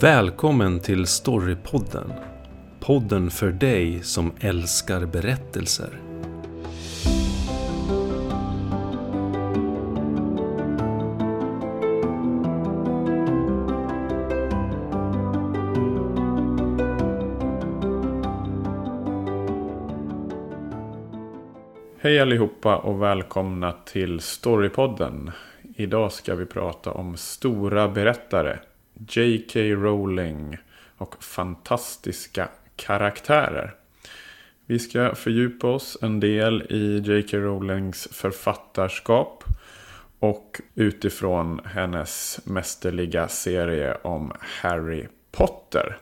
Välkommen till Storypodden. Podden för dig som älskar berättelser. Hej allihopa och välkomna till Storypodden. Idag ska vi prata om stora berättare, J.K. Rowling och fantastiska karaktärer. Vi ska fördjupa oss en del i J.K. Rowlings författarskap och utifrån hennes mästerliga serie om Harry Potter.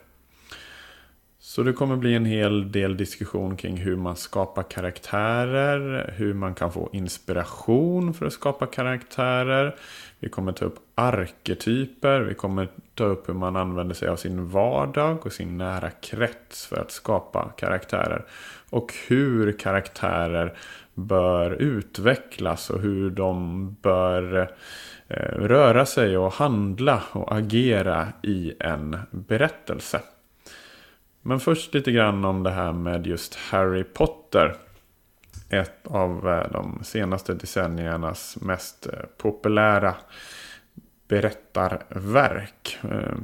Så det kommer bli en hel del diskussion kring hur man skapar karaktärer, hur man kan få inspiration för att skapa karaktärer. Vi kommer ta upp arketyper, vi kommer ta upp hur man använder sig av sin vardag och sin nära krets för att skapa karaktärer. Och hur karaktärer bör utvecklas och hur de bör eh, röra sig och handla och agera i en berättelse. Men först lite grann om det här med just Harry Potter. Ett av eh, de senaste decenniernas mest eh, populära berättarverk. Eh,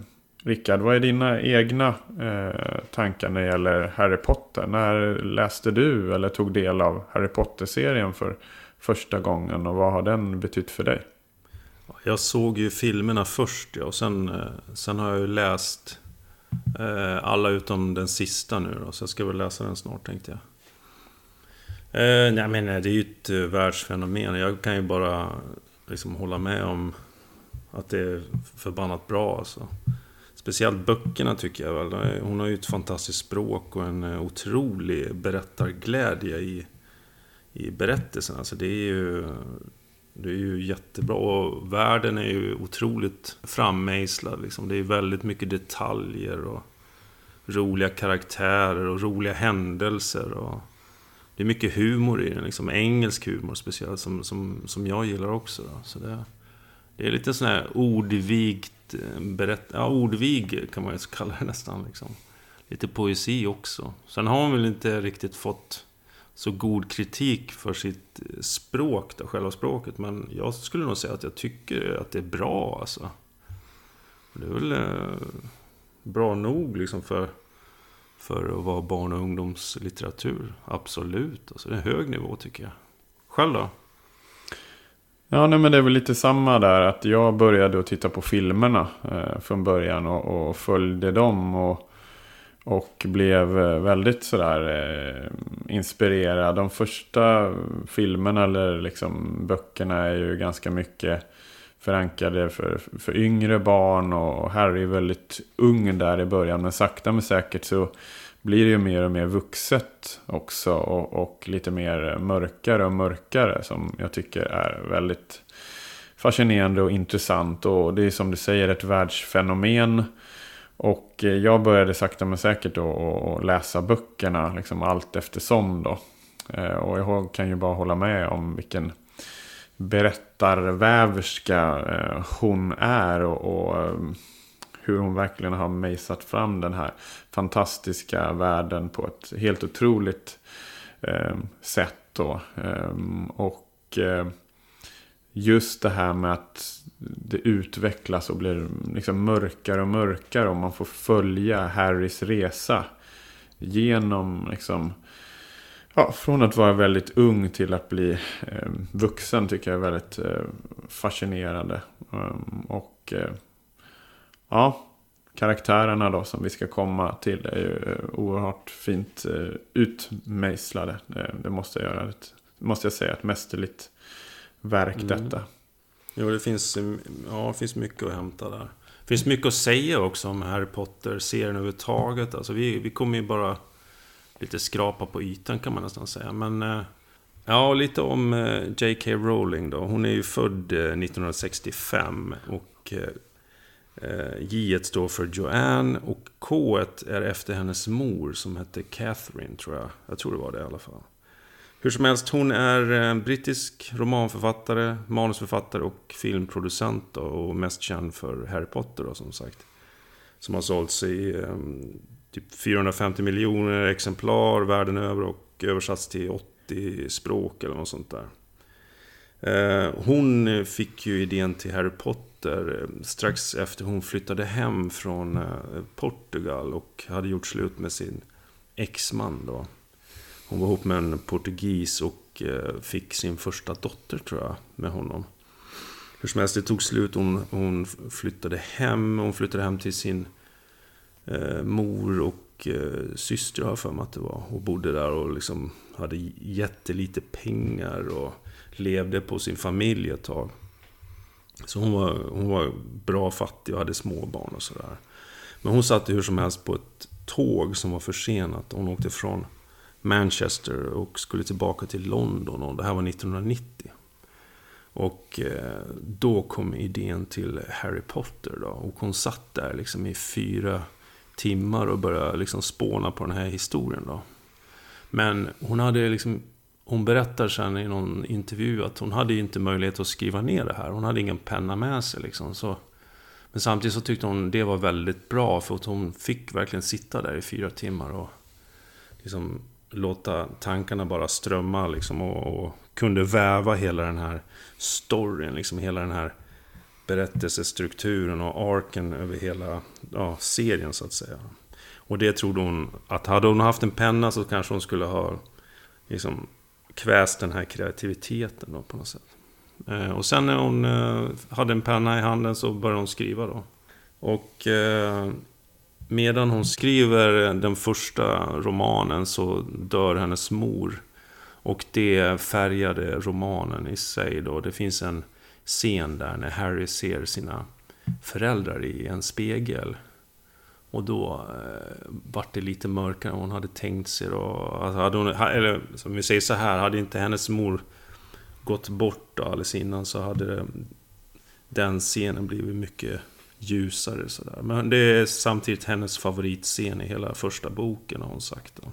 Rickard, vad är dina egna tankar när det gäller Harry Potter? När läste du eller tog del av Harry Potter-serien för första gången och vad har den betytt för dig? Jag såg ju filmerna först ja, och sen, sen har jag ju läst Eh, alla utom den sista nu då, så jag ska väl läsa den snart tänkte jag. Eh, nej men eh, det är ju ett eh, världsfenomen. Jag kan ju bara liksom hålla med om att det är förbannat bra alltså. Speciellt böckerna tycker jag väl. Hon har ju ett fantastiskt språk och en otrolig berättarglädje i, i berättelsen. Alltså det är ju det är ju jättebra. Och världen är ju otroligt frammejslad. Liksom. Det är väldigt mycket detaljer och roliga karaktärer och roliga händelser. Och det är mycket humor i den. Liksom. Engelsk humor speciellt, som, som, som jag gillar också. Då. Så det, det är lite sån här ordvigt eh, berätt... Ja, ordvig kan man ju kalla det nästan. Liksom. Lite poesi också. Sen har hon väl inte riktigt fått så god kritik för sitt eh, språk, då, själva språket. Men jag skulle nog säga att jag tycker att det är bra alltså. Det är väl eh, bra nog liksom för, för att vara barn och ungdomslitteratur. Absolut, alltså det är en hög nivå tycker jag. Själv då? Ja, nej, men det är väl lite samma där. Att jag började att titta på filmerna eh, från början och, och följde dem. Och och blev eh, väldigt sådär eh, inspirerad. De första filmerna eller liksom böckerna är ju ganska mycket förankrade för, för yngre barn. Och Harry är väldigt ung där i början. Men sakta men säkert så blir det ju mer och mer vuxet också. Och, och lite mer mörkare och mörkare. Som jag tycker är väldigt fascinerande och intressant. Och det är som du säger ett världsfenomen. Och eh, jag började sakta men säkert då att läsa böckerna liksom allt eftersom då. Eh, och jag kan ju bara hålla med om vilken berättarväverska eh, hon är. Och, och hur hon verkligen har mejsat fram den här fantastiska världen på ett helt otroligt sätt. Då. Ehm, och just det här med att det utvecklas och blir liksom mörkare och mörkare. Och man får följa Harrys resa. Genom liksom... Ja, från att vara väldigt ung till att bli eh, vuxen tycker jag är väldigt eh, fascinerande. Um, och eh, ja, karaktärerna då som vi ska komma till är ju eh, oerhört fint eh, utmejslade. Det, det, måste jag göra. Måste jag säga, ett mästerligt verk mm. detta. Jo, det finns, ja, det finns mycket att hämta där. Det finns mycket att säga också om Harry Potter-serien överhuvudtaget. Alltså, vi, vi kommer ju bara lite skrapa på ytan kan man nästan säga. Men eh, ja, lite om eh, J.K. Rowling då. Hon är ju född eh, 1965 och J står för Joanne och K är efter hennes mor som hette Catherine tror jag. Jag tror det var det i alla fall. Hur som helst, hon är eh, brittisk romanförfattare, manusförfattare och filmproducent då, och mest känd för Harry Potter då, som sagt. Som har sålts i eh, typ 450 miljoner exemplar världen över och översatts till 80 språk eller något sånt där. Eh, hon fick ju idén till Harry Potter eh, strax efter hon flyttade hem från eh, Portugal och hade gjort slut med sin exman då. Hon var ihop med en portugis och eh, fick sin första dotter tror jag med honom. Hur som helst, det tog slut. Hon, hon flyttade hem. Hon flyttade hem till sin eh, mor och eh, syster, har jag för mig att det var. Och bodde där och liksom hade jättelite pengar och levde på sin familj ett tag. Så hon var, hon var bra fattig och hade småbarn och sådär. Men hon satt hur som helst på ett tåg som var försenat. Hon åkte från Manchester och skulle tillbaka till London. Och det här var 1990. Och eh, då kom idén till Harry Potter då. Och hon satt där liksom i fyra timmar och började liksom spåna på den här historien då. Men hon hade liksom hon berättar sen i någon intervju att hon hade inte möjlighet att skriva ner det här. Hon hade ingen penna med sig liksom. Så, men samtidigt så tyckte hon det var väldigt bra för att hon fick verkligen sitta där i fyra timmar och liksom låta tankarna bara strömma liksom och, och kunde väva hela den här storyn, liksom hela den här berättelsestrukturen och arken över hela ja, serien så att säga. Och det trodde hon att hade hon haft en penna så kanske hon skulle ha liksom kväst den här kreativiteten då på något sätt. Eh, och sen när hon eh, hade en penna i handen så började hon skriva då. Och eh, medan hon skriver den första romanen så dör hennes mor. Och det färgade romanen i sig då. Det finns en scen där när Harry ser sina föräldrar i en spegel. Och då eh, vart det lite mörkare än hon hade tänkt sig. Då. Alltså hade hon, eller som vi säger så här, hade inte hennes mor gått bort då, alldeles innan så hade det, den scenen blivit mycket ljusare. sådär. Men det är samtidigt hennes favoritscen i hela första boken har hon sagt. Då.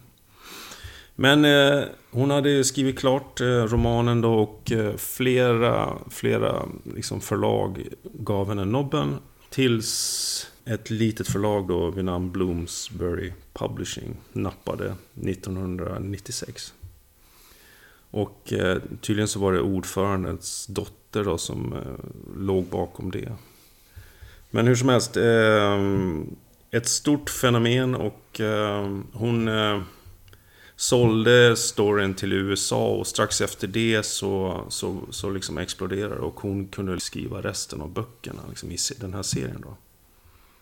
Men eh, hon hade skrivit klart eh, romanen då och eh, flera, flera liksom förlag gav henne nobben. Tills ett litet förlag då vid namn Bloomsbury Publishing nappade 1996. Och eh, tydligen så var det ordförandens dotter då som eh, låg bakom det. Men hur som helst, eh, ett stort fenomen och eh, hon eh, sålde storyn till USA och strax efter det så, så, så liksom exploderade och hon kunde skriva resten av böckerna liksom, i den här serien då.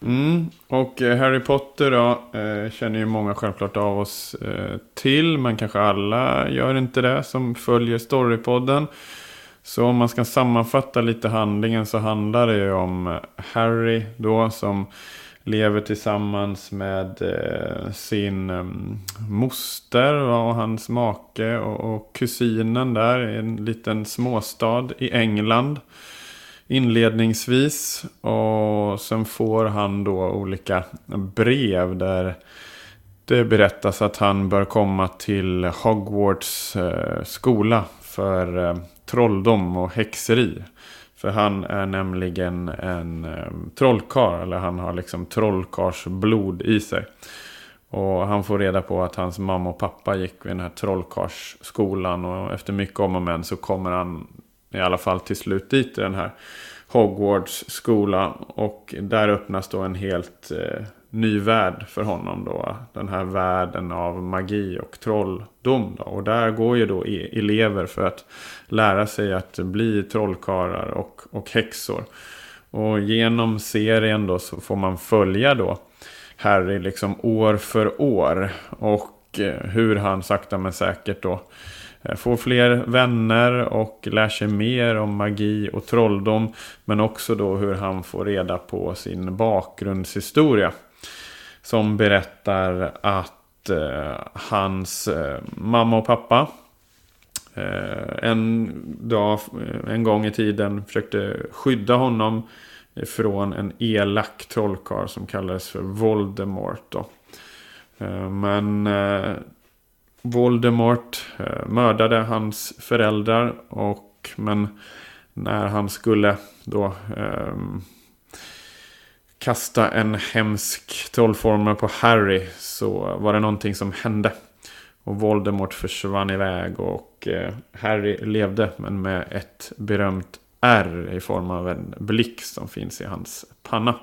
Mm, och eh, Harry Potter då, eh, känner ju många självklart av oss eh, till, men kanske alla gör inte det som följer Storypodden. Så om man ska sammanfatta lite handlingen så handlar det ju om eh, Harry då som lever tillsammans med eh, sin eh, moster och hans make och, och kusinen där i en liten småstad i England inledningsvis. Och sen får han då olika brev där det berättas att han bör komma till Hogwarts eh, skola för eh, trolldom och häxeri. För han är nämligen en eh, trollkarl, eller han har liksom trollkarsblod i sig. Och han får reda på att hans mamma och pappa gick vid den här trollkarlsskolan. Och efter mycket om och men så kommer han i alla fall till slut dit i den här Hogwarts skola. Och där öppnas då en helt eh, ny värld för honom då. Den här världen av magi och trolldom. Då. Och där går ju då e- elever för att lära sig att bli trollkarlar och, och häxor. Och genom serien då så får man följa då Harry liksom år för år. Och eh, hur han sakta men säkert då eh, får fler vänner och lär sig mer om magi och trolldom. Men också då hur han får reda på sin bakgrundshistoria. Som berättar att eh, hans eh, mamma och pappa eh, en dag, eh, en gång i tiden försökte skydda honom från en elak trollkarl som kallades för Voldemort. Då. Eh, men eh, Voldemort eh, mördade hans föräldrar. Och, men när han skulle då eh, kasta en hemsk trollformel på Harry så var det någonting som hände. Och Voldemort försvann iväg och eh, Harry levde men med ett berömt R i form av en blick som finns i hans panna.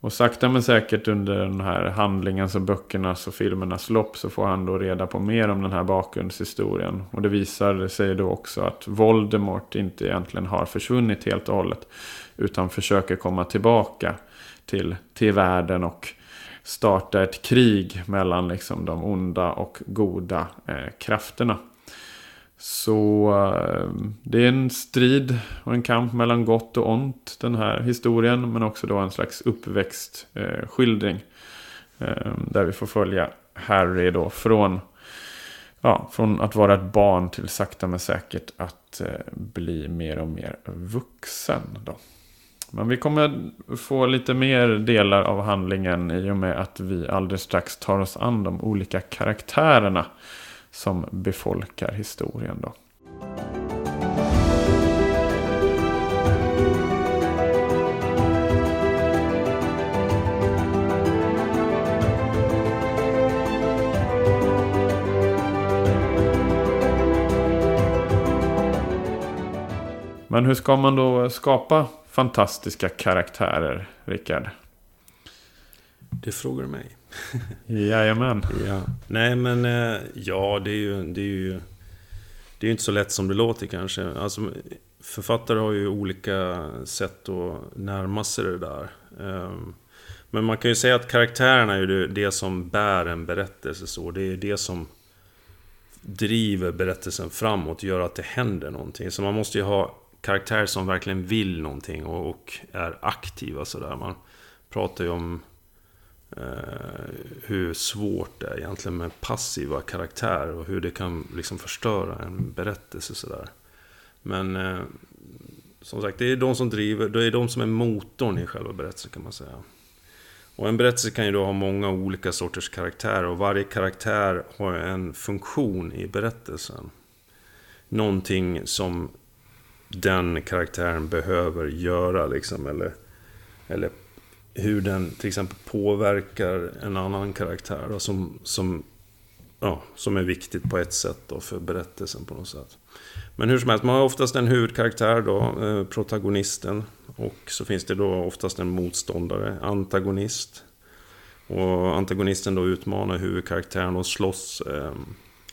Och sakta men säkert under den här handlingens och böckernas och filmernas lopp så får han då reda på mer om den här bakgrundshistorien. Och det visar sig då också att Voldemort inte egentligen har försvunnit helt och hållet. Utan försöker komma tillbaka till, till världen och starta ett krig mellan liksom de onda och goda eh, krafterna. Så eh, det är en strid och en kamp mellan gott och ont den här historien. Men också då en slags uppväxtskildring. Eh, eh, där vi får följa Harry då från, ja, från att vara ett barn till sakta men säkert att bli mer och mer vuxen. Då. Men vi kommer få lite mer delar av handlingen i och med att vi alldeles strax tar oss an de olika karaktärerna som befolkar historien. Då. Men hur ska man då skapa fantastiska karaktärer, Rickard? Det frågar du mig. Jajamän. Ja. Nej men, eh, ja det är ju... Det är ju det är inte så lätt som det låter kanske. Alltså, författare har ju olika sätt att närma sig det där. Ehm, men man kan ju säga att karaktärerna är ju det som bär en berättelse så. Det är det som driver berättelsen framåt, gör att det händer någonting. Så man måste ju ha karaktärer som verkligen vill någonting och, och är aktiva sådär. Man pratar ju om eh, hur svårt det är egentligen med passiva karaktärer och hur det kan liksom förstöra en berättelse sådär. Men eh, som sagt, det är de som driver, det är de som är motorn i själva berättelsen kan man säga. Och en berättelse kan ju då ha många olika sorters karaktärer och varje karaktär har en funktion i berättelsen. Någonting som den karaktären behöver göra liksom. Eller, eller hur den till exempel påverkar en annan karaktär. Då, som, som, ja, som är viktigt på ett sätt då, för berättelsen på något sätt. Men hur som helst, man har oftast en huvudkaraktär då, eh, protagonisten. Och så finns det då oftast en motståndare, antagonist. Och antagonisten då utmanar huvudkaraktären och slåss eh,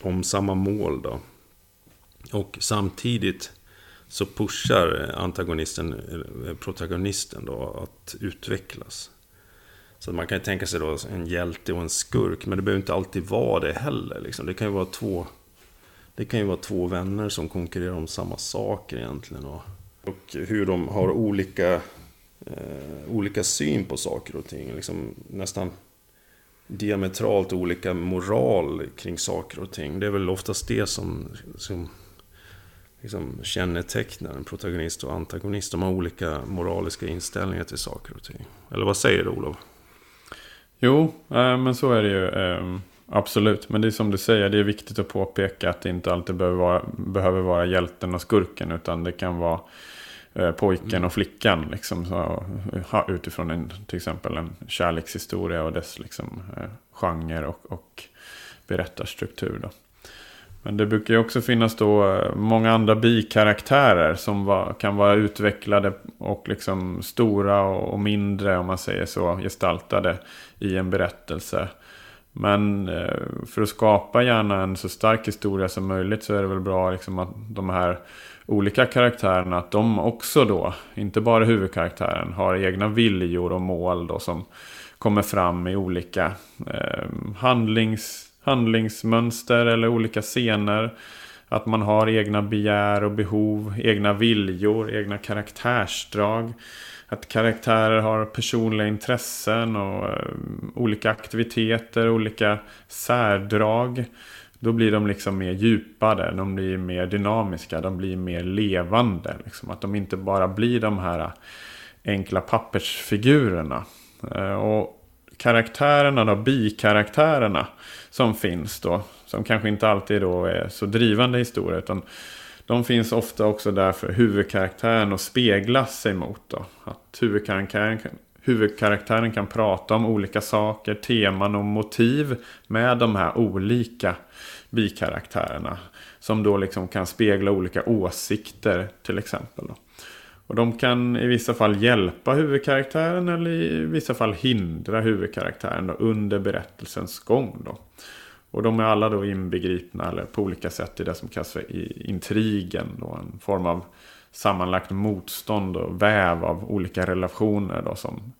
om samma mål då. Och samtidigt så pushar eh, antagonisten eh, eh, protagonisten då att utvecklas. Så man kan ju tänka sig då en hjälte och en skurk, men det behöver inte alltid vara det heller. Liksom. Det kan ju vara två det kan ju vara två vänner som konkurrerar om samma saker egentligen. Och, och hur de har olika, eh, olika syn på saker och ting. Liksom nästan diametralt olika moral kring saker och ting. Det är väl oftast det som, som liksom kännetecknar en protagonist och antagonist. De har olika moraliska inställningar till saker och ting. Eller vad säger du Olof? Jo, äh, men så är det ju. Äh, absolut. Men det är som du säger, det är viktigt att påpeka att det inte alltid behöver vara, behöver vara hjälten och skurken. Utan det kan vara äh, pojken och flickan. Liksom, så, utifrån en, till exempel en kärlekshistoria och dess liksom, genre och, och berättarstruktur. Då. Men det brukar ju också finnas då eh, många andra bikaraktärer som var, kan vara utvecklade och liksom stora och, mindre om man säger så gestaltade i en berättelse. Men eh, för att skapa gärna en så stark historia som möjligt så är det väl bra liksom att de här olika karaktärerna, att de också då, inte bara huvudkaraktären, har egna viljor och mål då som kommer fram i olika eh, handlings handlingsmönster eller olika scener. Att man har egna begär och behov, egna viljor, egna karaktärsdrag. Att karaktärer har personliga intressen och eh, olika aktiviteter, olika särdrag. Då blir de liksom mer djupade, de blir mer dynamiska, de blir mer levande. Liksom. Att de inte bara blir de här eh, enkla pappersfigurerna. Eh, och karaktärerna då, bikaraktärerna som finns då. Som kanske inte alltid då är så drivande historia. Utan de finns ofta också där för huvudkaraktären att spegla sig mot. Då. Att huvudkaraktären, huvudkaraktären kan prata om olika saker, teman och motiv med de här olika bikaraktärerna. Som då liksom kan spegla olika åsikter till exempel. Då. Och de kan i vissa fall hjälpa huvudkaraktären eller i vissa fall hindra huvudkaraktären då, under berättelsens gång. Då. Och de är alla då inbegripna eller på olika sätt i det som kallas för intrigen. Då, en form av sammanlagt motstånd och väv av olika relationer då, som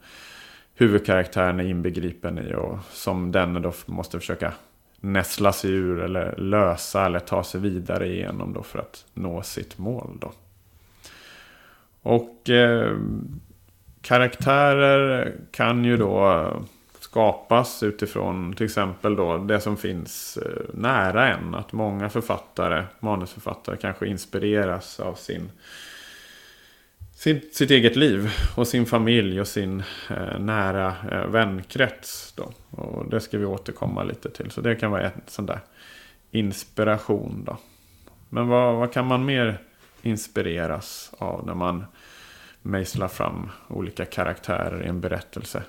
huvudkaraktären är inbegripen i och som den då måste försöka näsla sig ur eller lösa eller ta sig vidare igenom då för att nå sitt mål. Då. Och eh, karaktärer kan ju då skapas utifrån till exempel då det som finns eh, nära en. Att många författare, manusförfattare kanske inspireras av sin, sin sitt eget liv och sin familj och sin eh, nära eh, vänkrets. Då. Och det ska vi återkomma lite till. Så det kan vara en sån där inspiration. Då. Men vad, vad kan man mer inspireras av när man mejslar fram olika karaktärer i en berättelse?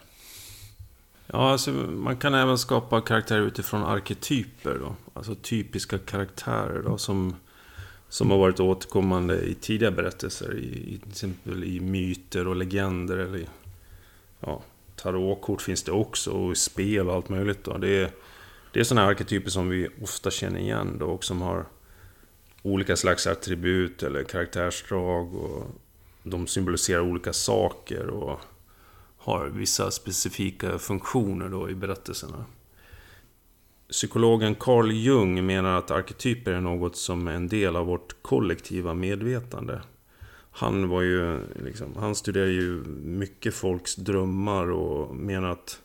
Ja, alltså, man kan även skapa karaktärer utifrån arketyper. Då. Alltså typiska karaktärer då, som, som har varit återkommande i tidiga berättelser. I, i, till exempel i myter och legender. Eller i, ja, tarotkort finns det också och i spel och allt möjligt. Då. Det, är, det är sådana arketyper som vi ofta känner igen då, och som har olika slags attribut eller karaktärsdrag. Och de symboliserar olika saker. och har vissa specifika funktioner då i berättelserna. Psykologen Carl Jung menar att arketyper är något som är en del av vårt kollektiva medvetande. Han, var ju, liksom, han studerade ju mycket folks drömmar och menar att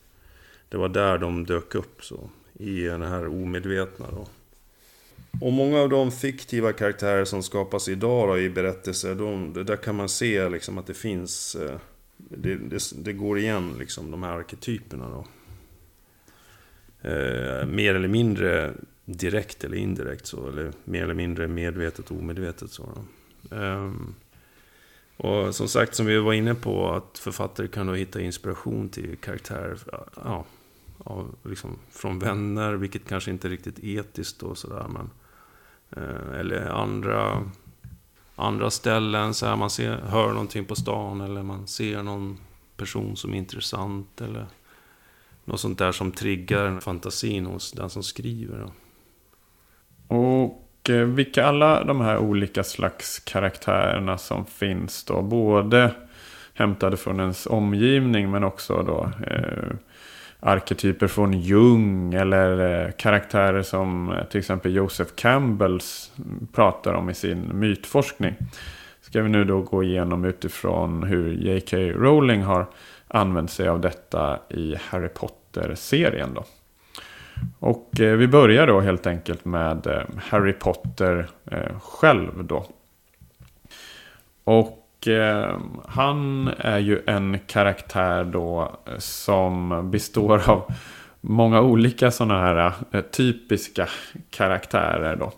det var där de dök upp så, i det här omedvetna. Då. Och många av de fiktiva karaktärer som skapas idag då, i berättelser, de, där kan man se liksom, att det finns eh, det, det, det, går igen, liksom, de här arketyperna då. Eh, mer eller mindre direkt eller indirekt så, eller mer eller mindre medvetet och omedvetet så. Eh, och som sagt, som vi var inne på, att författare kan då hitta inspiration till karaktärer ja, av, liksom, från vänner, vilket kanske inte är riktigt etiskt och sådär. Men, eh, Eh, eller andra andra ställen. Så här, man ser, hör någonting på stan eller man ser någon person som är intressant. Eller något sånt där som triggar fantasin hos den som skriver. Då. Och eh, vilka alla de här olika slags karaktärerna som finns då. Både hämtade från ens omgivning men också då eh, arketyper från Jung eller eh, karaktärer som eh, till exempel Joseph Campbells pratar om i sin mytforskning. Ska vi nu då gå igenom utifrån hur J.K. Rowling har använt sig av detta i Harry Potter-serien då. Och eh, vi börjar då helt enkelt med Harry Potter själv då. Och eh, han är ju en karaktär då eh, som består av många olika sådana här eh, typiska karaktärer då.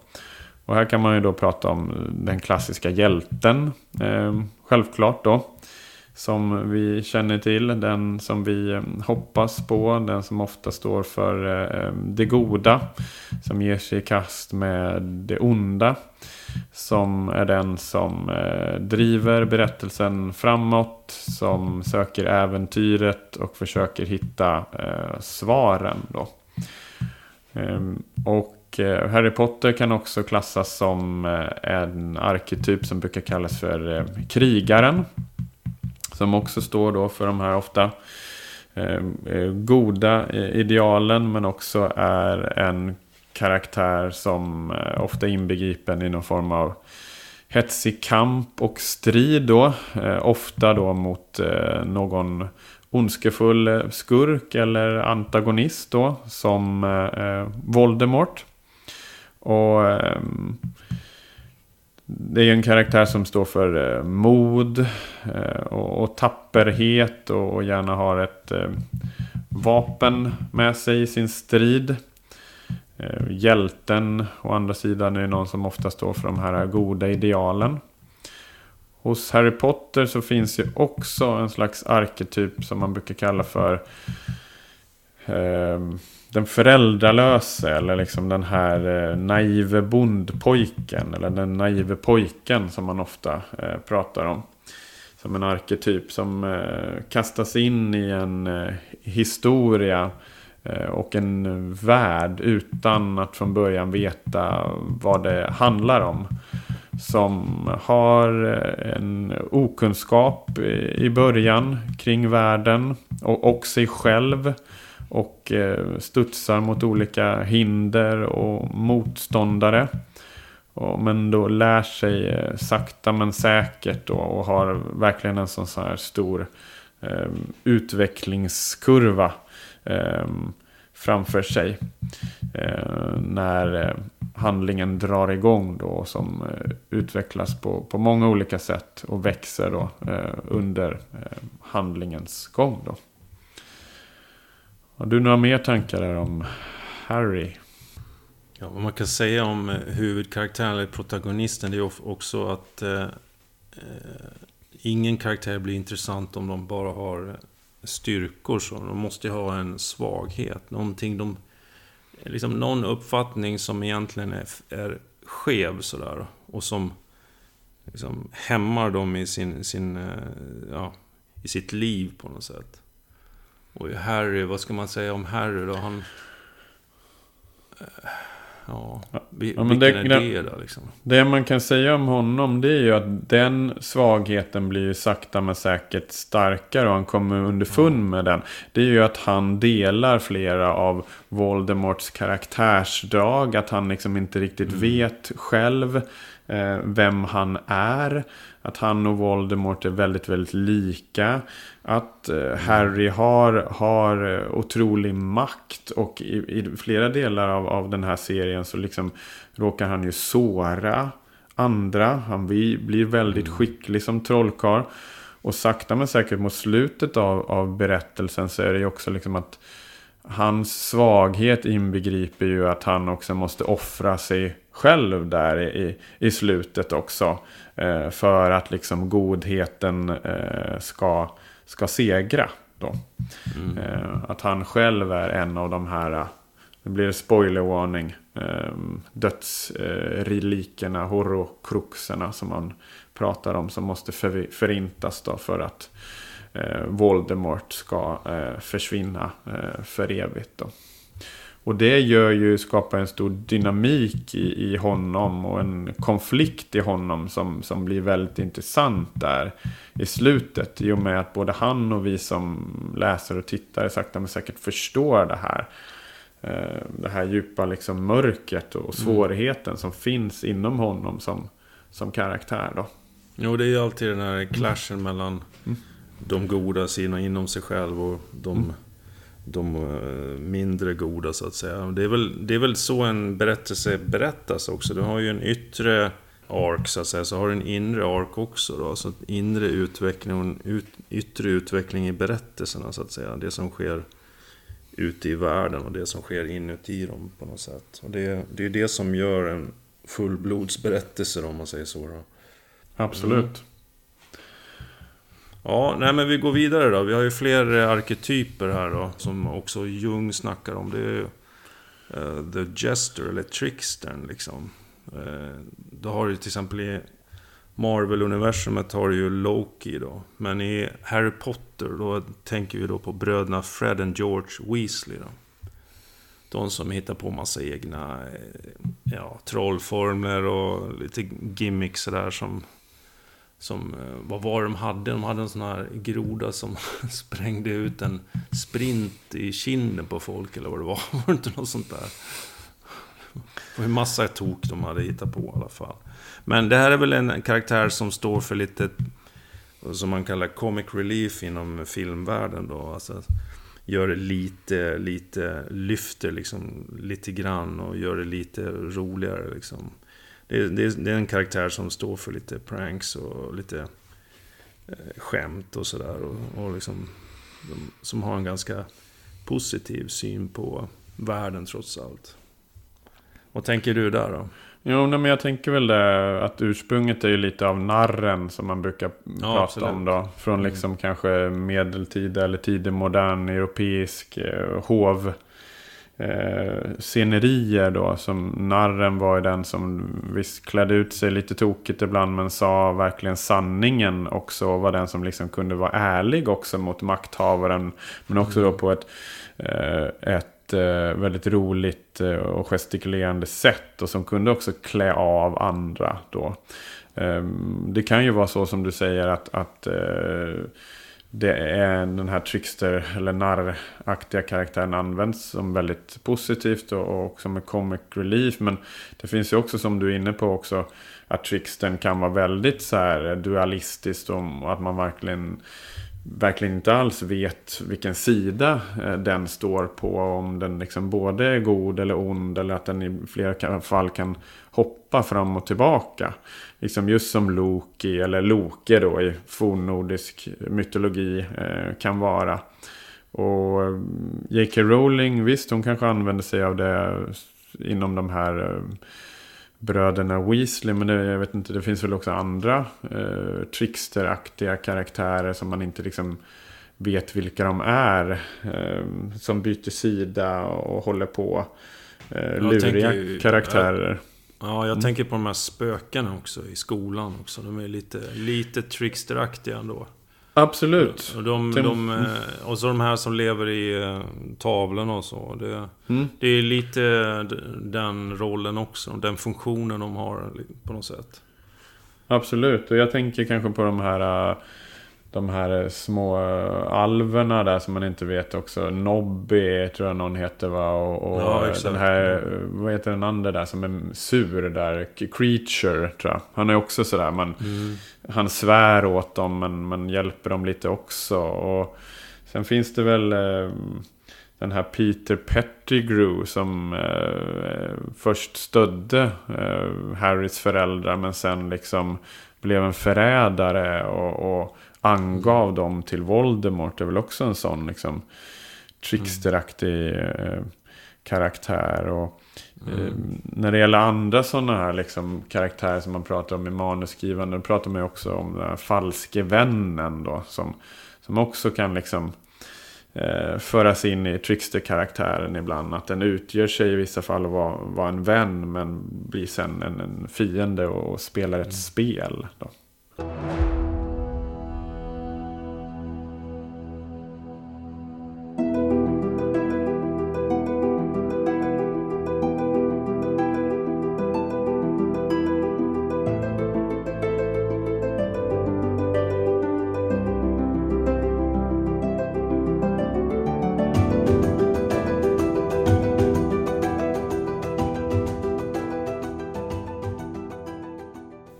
Och här kan man ju då prata om den klassiska hjälten. Eh, självklart då. Som vi känner till. Den som vi eh, hoppas på. Den som ofta står för eh, det goda. Som ger sig i kast med det onda. Som är den som eh, driver berättelsen framåt. Som söker äventyret och försöker hitta eh, svaren. Då. Ehm, och eh, Harry Potter kan också klassas som eh, en arketyp som brukar kallas för eh, krigaren. Som också står då för de här ofta eh, eh, goda eh, idealen men också är en karaktär som eh, ofta är inbegripen i någon form av hetsig kamp och strid då. Eh, ofta då mot eh, någon ondskefull skurk eller antagonist då. Som eh, eh, Voldemort. Och eh, det är ju en karaktär som står för mod och, tapperhet och gärna har ett vapen med sig i sin strid. Eh, hjälten å andra sidan är någon som ofta står för de här goda idealen. hos Harry Potter så finns ju också en slags arketyp som man brukar kalla för eh, den föräldralöse eller liksom den här eh, naive bondpojken eller den naive pojken som man ofta eh, pratar om. Som en arketyp som eh, kastas in i en eh, historia eh, Eh, och en värld utan att från början veta vad det handlar om. Som har en okunskap i början kring världen och, och sig själv. Och eh, studsar mot olika hinder och motståndare. Men då lär sig eh, sakta men säkert då, och har verkligen en sån här stor utvecklingskurva Ehm, framför sig. Eh, när eh, handlingen drar igång då som eh, utvecklas på, på många olika sätt och växer då eh, under eh, handlingens gång då. Har du några mer tankar där om Harry? Ja, vad man kan säga om eh, huvudkaraktären eller protagonisten det är också att eh, ingen karaktär blir intressant om de bara har styrkor. Så de måste ju ha en svaghet. Någonting de liksom någon uppfattning som egentligen är, är skev sådär. Och som liksom hämmar dem i, sin, sin, eh, ja, i sitt liv på något sätt. Och Harry, vad ska man säga om Harry då? Han... Ja, ja vilken det, är det då liksom? Det man kan säga om honom det är ju att den svagheten blir ju sakta men säkert starkare och han kommer underfund mm. med den. Det är ju att han delar flera av Voldemorts karaktärsdrag. Att han liksom inte riktigt mm. vet själv eh, vem han är. Att han och Voldemort är väldigt, väldigt lika. Att eh, Harry har, har eh, otrolig makt. Och i, i, flera delar av, av den här serien så liksom råkar han ju såra andra. Han blir, blir väldigt mm. skicklig som trollkarl. Och sakta men säkert mot slutet av, av berättelsen så är det ju också liksom att hans svaghet inbegriper ju att han också måste offra sig själv där i, i slutet också. Eh, för att liksom godheten eh, ska, ska segra. Då. Mm. Eh, att han själv är en av de här, det blir spoilervarning, eh, dödsrelikerna, horrokruxerna som man pratar om. Som måste för, förintas då för att eh, Voldemort ska försvinna för evigt. Då. Och det gör ju, skapar en stor dynamik i, i honom och en konflikt i honom som, som blir väldigt intressant där i slutet. I och med att både han och vi som läser och tittare sakta men säkert förstår det här. Eh, det här djupa liksom mörkret och mm. svårigheten mm. som finns inom honom som, som karaktär. Då. Jo, det är ju alltid den här clashen mellan mm. de goda sidorna inom sig själv och de mm de eh, mindre goda så att säga. Det är, väl, det är väl så en berättelse berättas också. Du har ju en yttre ark så att säga, så har du en inre ark också då. Så inre utveckling och en ut, yttre utveckling i berättelserna så att säga. Det som sker ute i världen och det som sker inuti dem på något sätt. Och det, det är det som gör en fullblodsberättelse om man säger så. Då. Absolut. Mm. Ja, nej men vi går vidare då. Vi har ju fler eh, arketyper här då. Som också Jung snackar om. Det är ju uh, The Jester, eller Trickstern liksom. Uh, då har du till exempel i Marvel-universumet har du ju Loki då. Men i Harry Potter då tänker vi då på bröderna Fred och George Weasley då. De som hittar på massa egna ja, trollformler och lite gimmicks sådär som som, eh, vad var det de hade? De hade en sån här groda som sprängde ut en sprint i kinden på folk eller vad det var. Var det inte något sånt där? Det var en massa tok de hade hittat på i alla fall. Men det här är väl en karaktär som står för lite, som man kallar comic relief inom filmvärlden då. Alltså, gör det lite, lite, lyfter liksom lite grann och gör det lite roligare liksom det, är, det, är, en karaktär som står för lite pranks och lite eh, skämt och sådär. Och, och liksom, som har en ganska positiv syn på världen trots allt. Vad tänker du där då? Jo, men jag tänker väl det att ursprunget är ju lite av narren som man brukar prata absolut. om då. Från Mm. liksom kanske medeltida eller tidig modern europeisk eh, hov eh, scenerier då. Som narren var ju den som visst klädde ut sig lite tokigt ibland men sa verkligen sanningen också. Och var den som liksom kunde vara ärlig också mot makthavaren. Men också då på ett, eh, ett eh, väldigt roligt eh, och gestikulerande sätt. Och som kunde också klä av andra då. Ehm, Det kan ju vara så som du säger att, att eh, det är den här trickster eller narraktiga karaktären används som väldigt positivt och, och som en comic relief. Men det finns ju också som du är inne på också att trickstern kan vara väldigt så här dualistiskt och att man verkligen verkligen inte alls vet vilken sida eh, den står på. Om den liksom både är god eller ond eller att den i flera fall kan hoppa fram och tillbaka. Liksom just som Loki eller Loke då i fornnordisk mytologi eh, kan vara. Och eh, J.K. Rowling, visst hon kanske använder sig av det inom de här bröderna Weasley. Men det, jag vet inte, det finns väl också andra eh, tricksteraktiga karaktärer som man inte liksom vet vilka de är. Eh, som byter sida och håller på. Eh, luriga tänker karaktärer. Ja, jag tänker på de här spökena också i skolan också. De är lite, lite tricksteraktiga ändå. Absolut. Och, de, de, eh, och så de här som lever i eh, tavlorna och så. Det, Mm. det är lite den rollen också. Den funktionen de har på något sätt. Absolut, och jag tänker kanske på de här äh, De här små äh, alverna där som man inte vet också. Nobby tror jag någon heter va? Och, och Ja, den här äh, Vad heter den andra där som är sur där? Creature tror jag. Han är också sådär man Han svär åt dem men man hjälper dem lite också. Och Sen finns det väl äh, den här Peter Pettigrew som eh, först stödde eh, Harrys föräldrar men sen liksom blev en förrädare och, och angav dem till Voldemort. Det är väl också en sån liksom tricksteraktig eh, karaktär. Och, eh, när det gäller andra sådana här liksom, karaktärer som man pratar om i manusskrivande. Då pratar man ju också om den här falske vännen då. Som, som också kan liksom eh, föras in i trickster-karaktären ibland. Att den utgör sig i vissa fall att vara, vara en vän men blir sen en, en fiende och spelar ett spel. Då.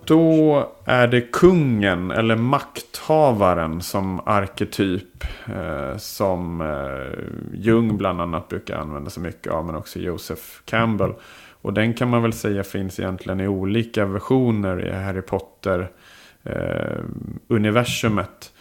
Då är det kungen eller makthavaren som arketyp. Eh, som eh, Jung bland annat brukar använda sig mycket av. Men också Joseph Campbell. Och den kan man väl säga finns egentligen i olika versioner i Harry Potter. Eh, universumet.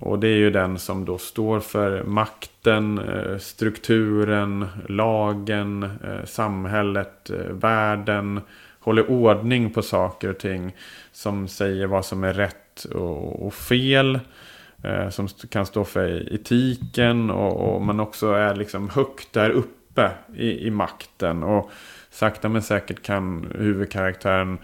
Och det är ju den som då står för makten, eh, strukturen, lagen, eh, samhället, eh, världen. Håller ordning på saker och ting. Som säger vad som är rätt och, och fel. Eh, som kan stå för e-, etiken och, och man också är liksom högt där uppe i, i makten. Och sakta men säkert kan huvudkaraktären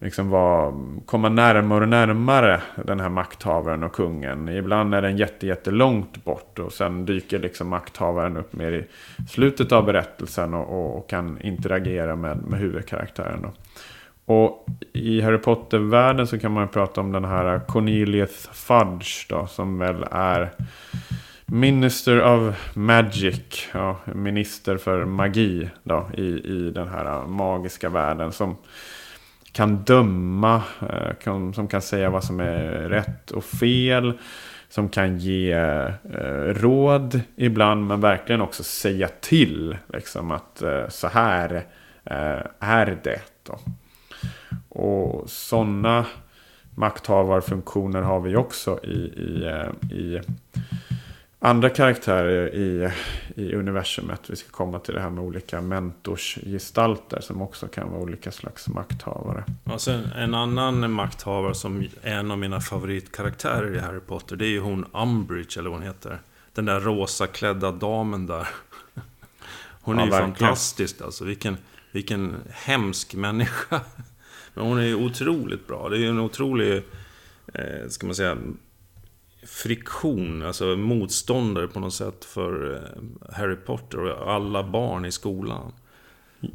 liksom var, komma närmare och närmare den här makthavaren och kungen. Ibland är den jätte, jättelångt bort och sen dyker liksom makthavaren upp mer i slutet av berättelsen och, och, och kan interagera med, med huvudkaraktären. Då. Och i Harry Potter-världen så kan man ju prata om den här Cornelius Fudge då, som väl är Minister of Magic, ja, minister för magi då, i, i den här magiska världen. Som kan döma, eh, kan, som kan säga vad som är rätt och fel. Som kan ge eh, råd ibland, men verkligen också säga till. Liksom att eh, så här eh, är det. Då. Och sådana makthavarfunktioner har vi också i, i, eh, i andra karaktärer i, i universumet. Vi ska komma till det här med olika mentorsgestalter som också kan vara olika slags makthavare. Alltså en, en annan makthavare som är en av mina favoritkaraktärer i Harry Potter. Det är ju hon Umbridge, eller vad hon heter. Den där rosa klädda damen där. Hon Ja, är ju verkligen. fantastisk alltså. Vilken, vilken hemsk människa. Men hon är ju otroligt bra. Det är ju en otrolig, eh, ska man säga, friktion. Alltså motståndare på något sätt för eh, Harry Potter och alla barn i skolan.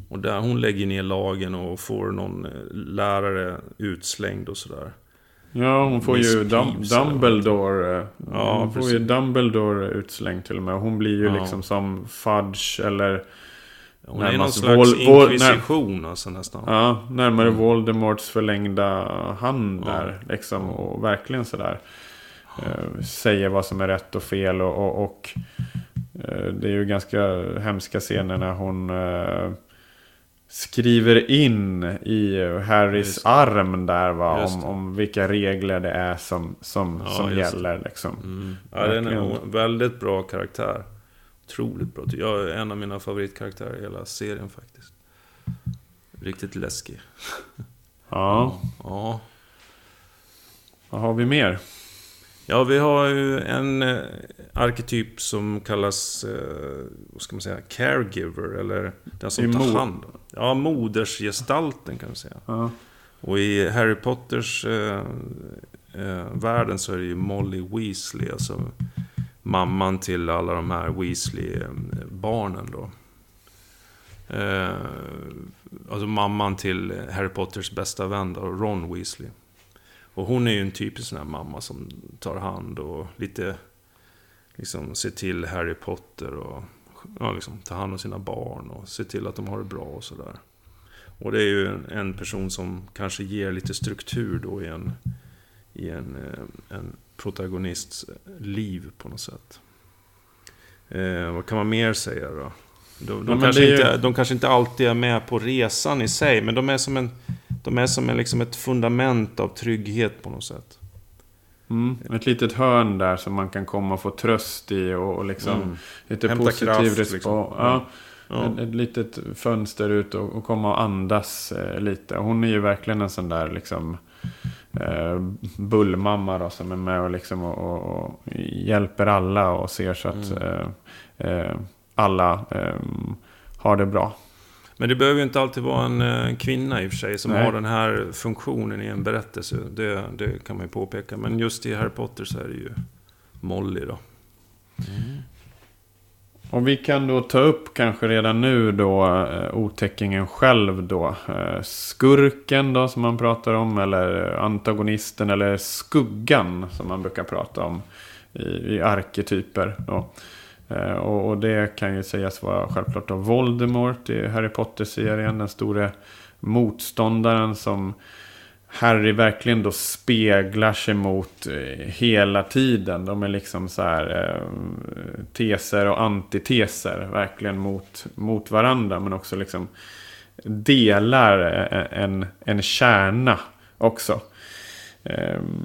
Och där hon lägger ner lagen och får någon eh, lärare utslängd och sådär. Ja, hon får Miss ju Dum- Dumbledore. eh, Ja, hon får precis. ju Dumbledore utslängd till och med. Hon blir ju Ja. liksom som Fudge eller Hon är någon slags Vol- inkvisition alltså nästan. ja, närmare Mm. Voldemorts förlängda hand Ja. där. Liksom, och verkligen sådär. Eh, säger vad som är rätt och fel. Och, och, och eh, det är ju ganska hemska scener när hon eh, skriver in i Harrys arm där va, om, om vilka regler det är som, som, Ja, som gäller. Liksom. Mm. Ja, det är en väldigt bra karaktär. Otroligt bra. Jag är en av mina favoritkaraktärer i hela serien faktiskt. Riktigt läskig. Ja, Ja. vad har vi mer? Ja, vi har ju en eh, arketyp som kallas, eh, vad ska man säga, caregiver, eller den som tar hand om. Ja, modersgestalten kan man säga. Ja. Och i Harry Potters eh, eh, världen så är det ju Molly Weasley, alltså mamman till alla de här Weasley-barnen då. Eh, alltså mamman till Harry Potters bästa vän då, Ron Weasley. Och hon är ju en typisk sån här mamma som tar hand och lite liksom ser till Harry Potter och ja, liksom, tar hand om sina barn och ser till att de har det bra och sådär. Och det är ju en, en person som kanske ger lite struktur då i en, i en, eh, en protagonists liv på något sätt. Eh, vad kan man mer säga då? De, de, kanske ju- inte, de kanske inte alltid är med på resan i sig, men de är som, en, de är som en, liksom ett fundament av trygghet på något sätt. Mm, ett litet hörn där som man kan komma och få tröst i och, och liksom Mm. lite Hämta positiv kraft, liksom. Ja, Ja. Ett, ett litet fönster ut och, och komma och andas eh, lite. Hon är ju verkligen en sån där liksom eh, bullmamma då, som är med och, liksom, och, och, och hjälper alla och ser så att Mm. eh, eh, alla eh, har det bra. Men det behöver ju inte alltid vara en eh, kvinna i och för sig som Nej. har den här funktionen i en berättelse. Det, det kan man ju påpeka. Men just i Harry Potter så är det ju Molly då. Och vi kan då ta upp kanske redan nu då eh, otäckingen själv då. Eh, skurken då som man pratar om. Eller antagonisten eller skuggan som man brukar prata om. I, i arketyper då. Eh, och, och det kan ju sägas vara självklart av Voldemort i Harry Potter-serien. Den store motståndaren som Harry verkligen då speglar sig mot eh, hela tiden. De är liksom så här eh, teser och antiteser verkligen mot, mot varandra. Men också liksom delar en, en kärna också.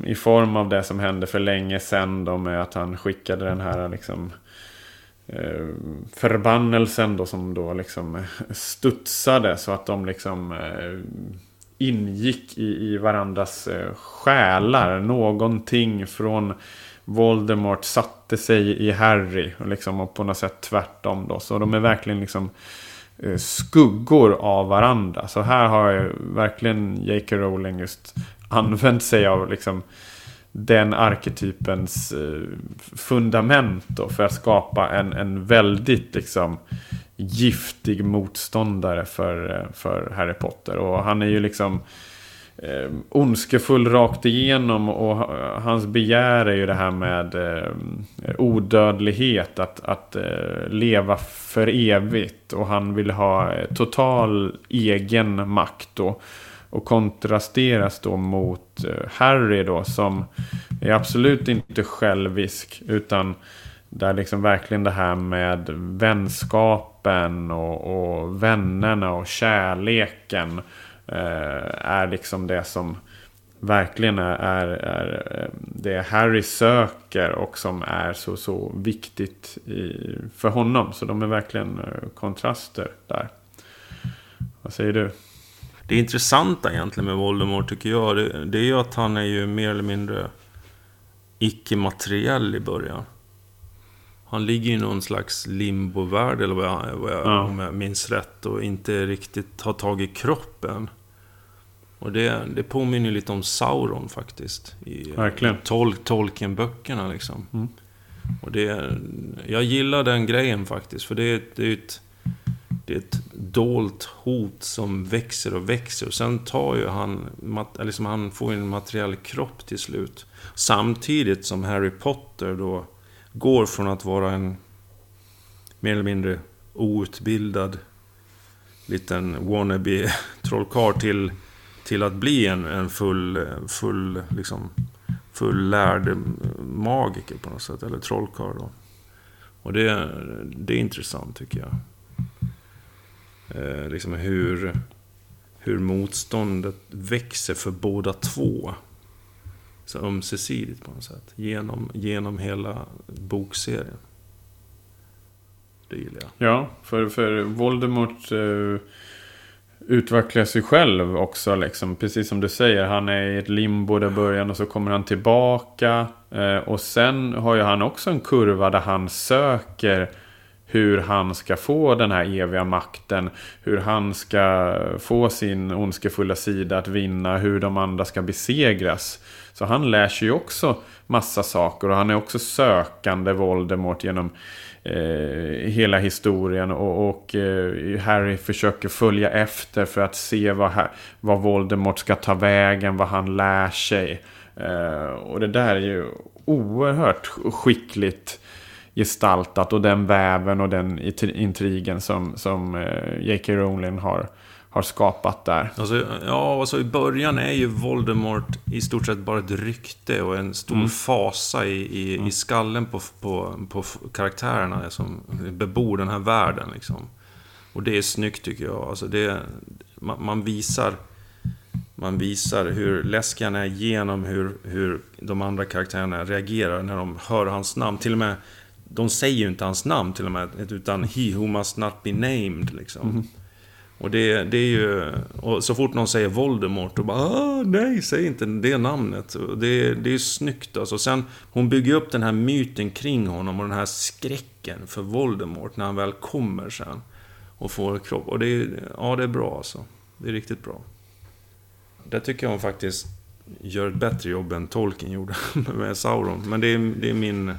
I form av det som hände för länge sedan då med att han skickade den här liksom eh, Eh, förbannelsen då som då liksom eh, studsade så att de liksom eh, ingick i, i varandras själar. Någonting från Voldemort satte sig i Harry och liksom och på något sätt tvärtom då. Så de är verkligen liksom skuggor av varandra. Så här har verkligen J.K. Rowling just använt sig av liksom den arketypens eh, fundament då för att skapa en, en väldigt liksom giftig motståndare för, eh, för Harry Potter. Och han är ju liksom eh, ondskefull rakt igenom och hans begär är ju det här med eh, odödlighet, att, att eh, leva för evigt. Och han vill ha eh, total egen makt då. Och kontrasteras då mot eh, Harry då som är absolut inte självisk utan där liksom verkligen det här med vänskapen och, och vännerna och kärleken eh, är liksom det som verkligen är, är, är eh, det Harry söker och som är så, så viktigt i, för honom. Så de är verkligen eh, kontraster där. Vad säger du? Det intressanta egentligen med Voldemort tycker jag, det, det är ju att han är ju mer eller mindre icke-materiell i början. Han ligger i någon slags limbovärld, eller vad jag, vad jag, ja. om jag minns rätt, och inte riktigt har tagit kroppen. Och det, det påminner lite om Sauron faktiskt. I, Verkligen. I tol, Tolkien-böckerna liksom. Mm. Och det, jag gillar den grejen faktiskt, för det, det är ett det är ett dolt hot som växer och växer. Och sen tar ju han, liksom han får en materiell kropp till slut. Samtidigt som Harry Potter då går från att vara en mer eller mindre outbildad liten wannabe trollkarl till, till att bli en, en full, full, liksom, fullärd magiker på något sätt. Eller trollkarl då. Och det, det är intressant tycker jag. Eh, liksom hur, hur motståndet växer för båda två. Så ömsesidigt på något sätt. Genom, genom hela bokserien. Det gillar jag. Ja, för, för Voldemort eh, utvecklar sig själv också. Liksom. Precis som du säger, han är i ett limbo där början och så kommer han tillbaka. Eh, och sen har ju han också en kurva där han söker hur han ska få den här eviga makten. Hur han ska få sin ondskefulla sida att vinna. Hur de andra ska besegras. Så han lär sig ju också massa saker. Och han är också sökande Voldemort genom eh, hela historien. Och, och eh, Harry försöker följa efter för att se vad, vad Voldemort ska ta vägen. Vad han lär sig. Eh, och det där är ju oerhört skickligt gestaltat och den väven och den intrigen som, som eh, J.K. Rowling har, har skapat där. Alltså, ja, alltså i början är ju Voldemort i stort sett bara ett rykte och en stor mm. fasa i, i, mm. i skallen på, på, på karaktärerna som bebor den här världen. Liksom. Och det är snyggt tycker jag. Alltså det, man, man visar man visar hur läskig han är genom hur, hur de andra karaktärerna reagerar när de hör hans namn. Till och med de säger ju inte hans namn till och med, utan He who must not be named. Liksom. Mm. Och det, det är ju... Och så fort någon säger Voldemort, då bara ah, nej, säg inte det namnet. Det, det är snyggt alltså. Sen, hon bygger upp den här myten kring honom och den här skräcken för Voldemort när han väl kommer sen. Och får kropp. Och det är, ja, det är bra alltså. Det är riktigt bra. Det tycker jag hon faktiskt gör ett bättre jobb än Tolkien gjorde med Sauron. Men det är, det är min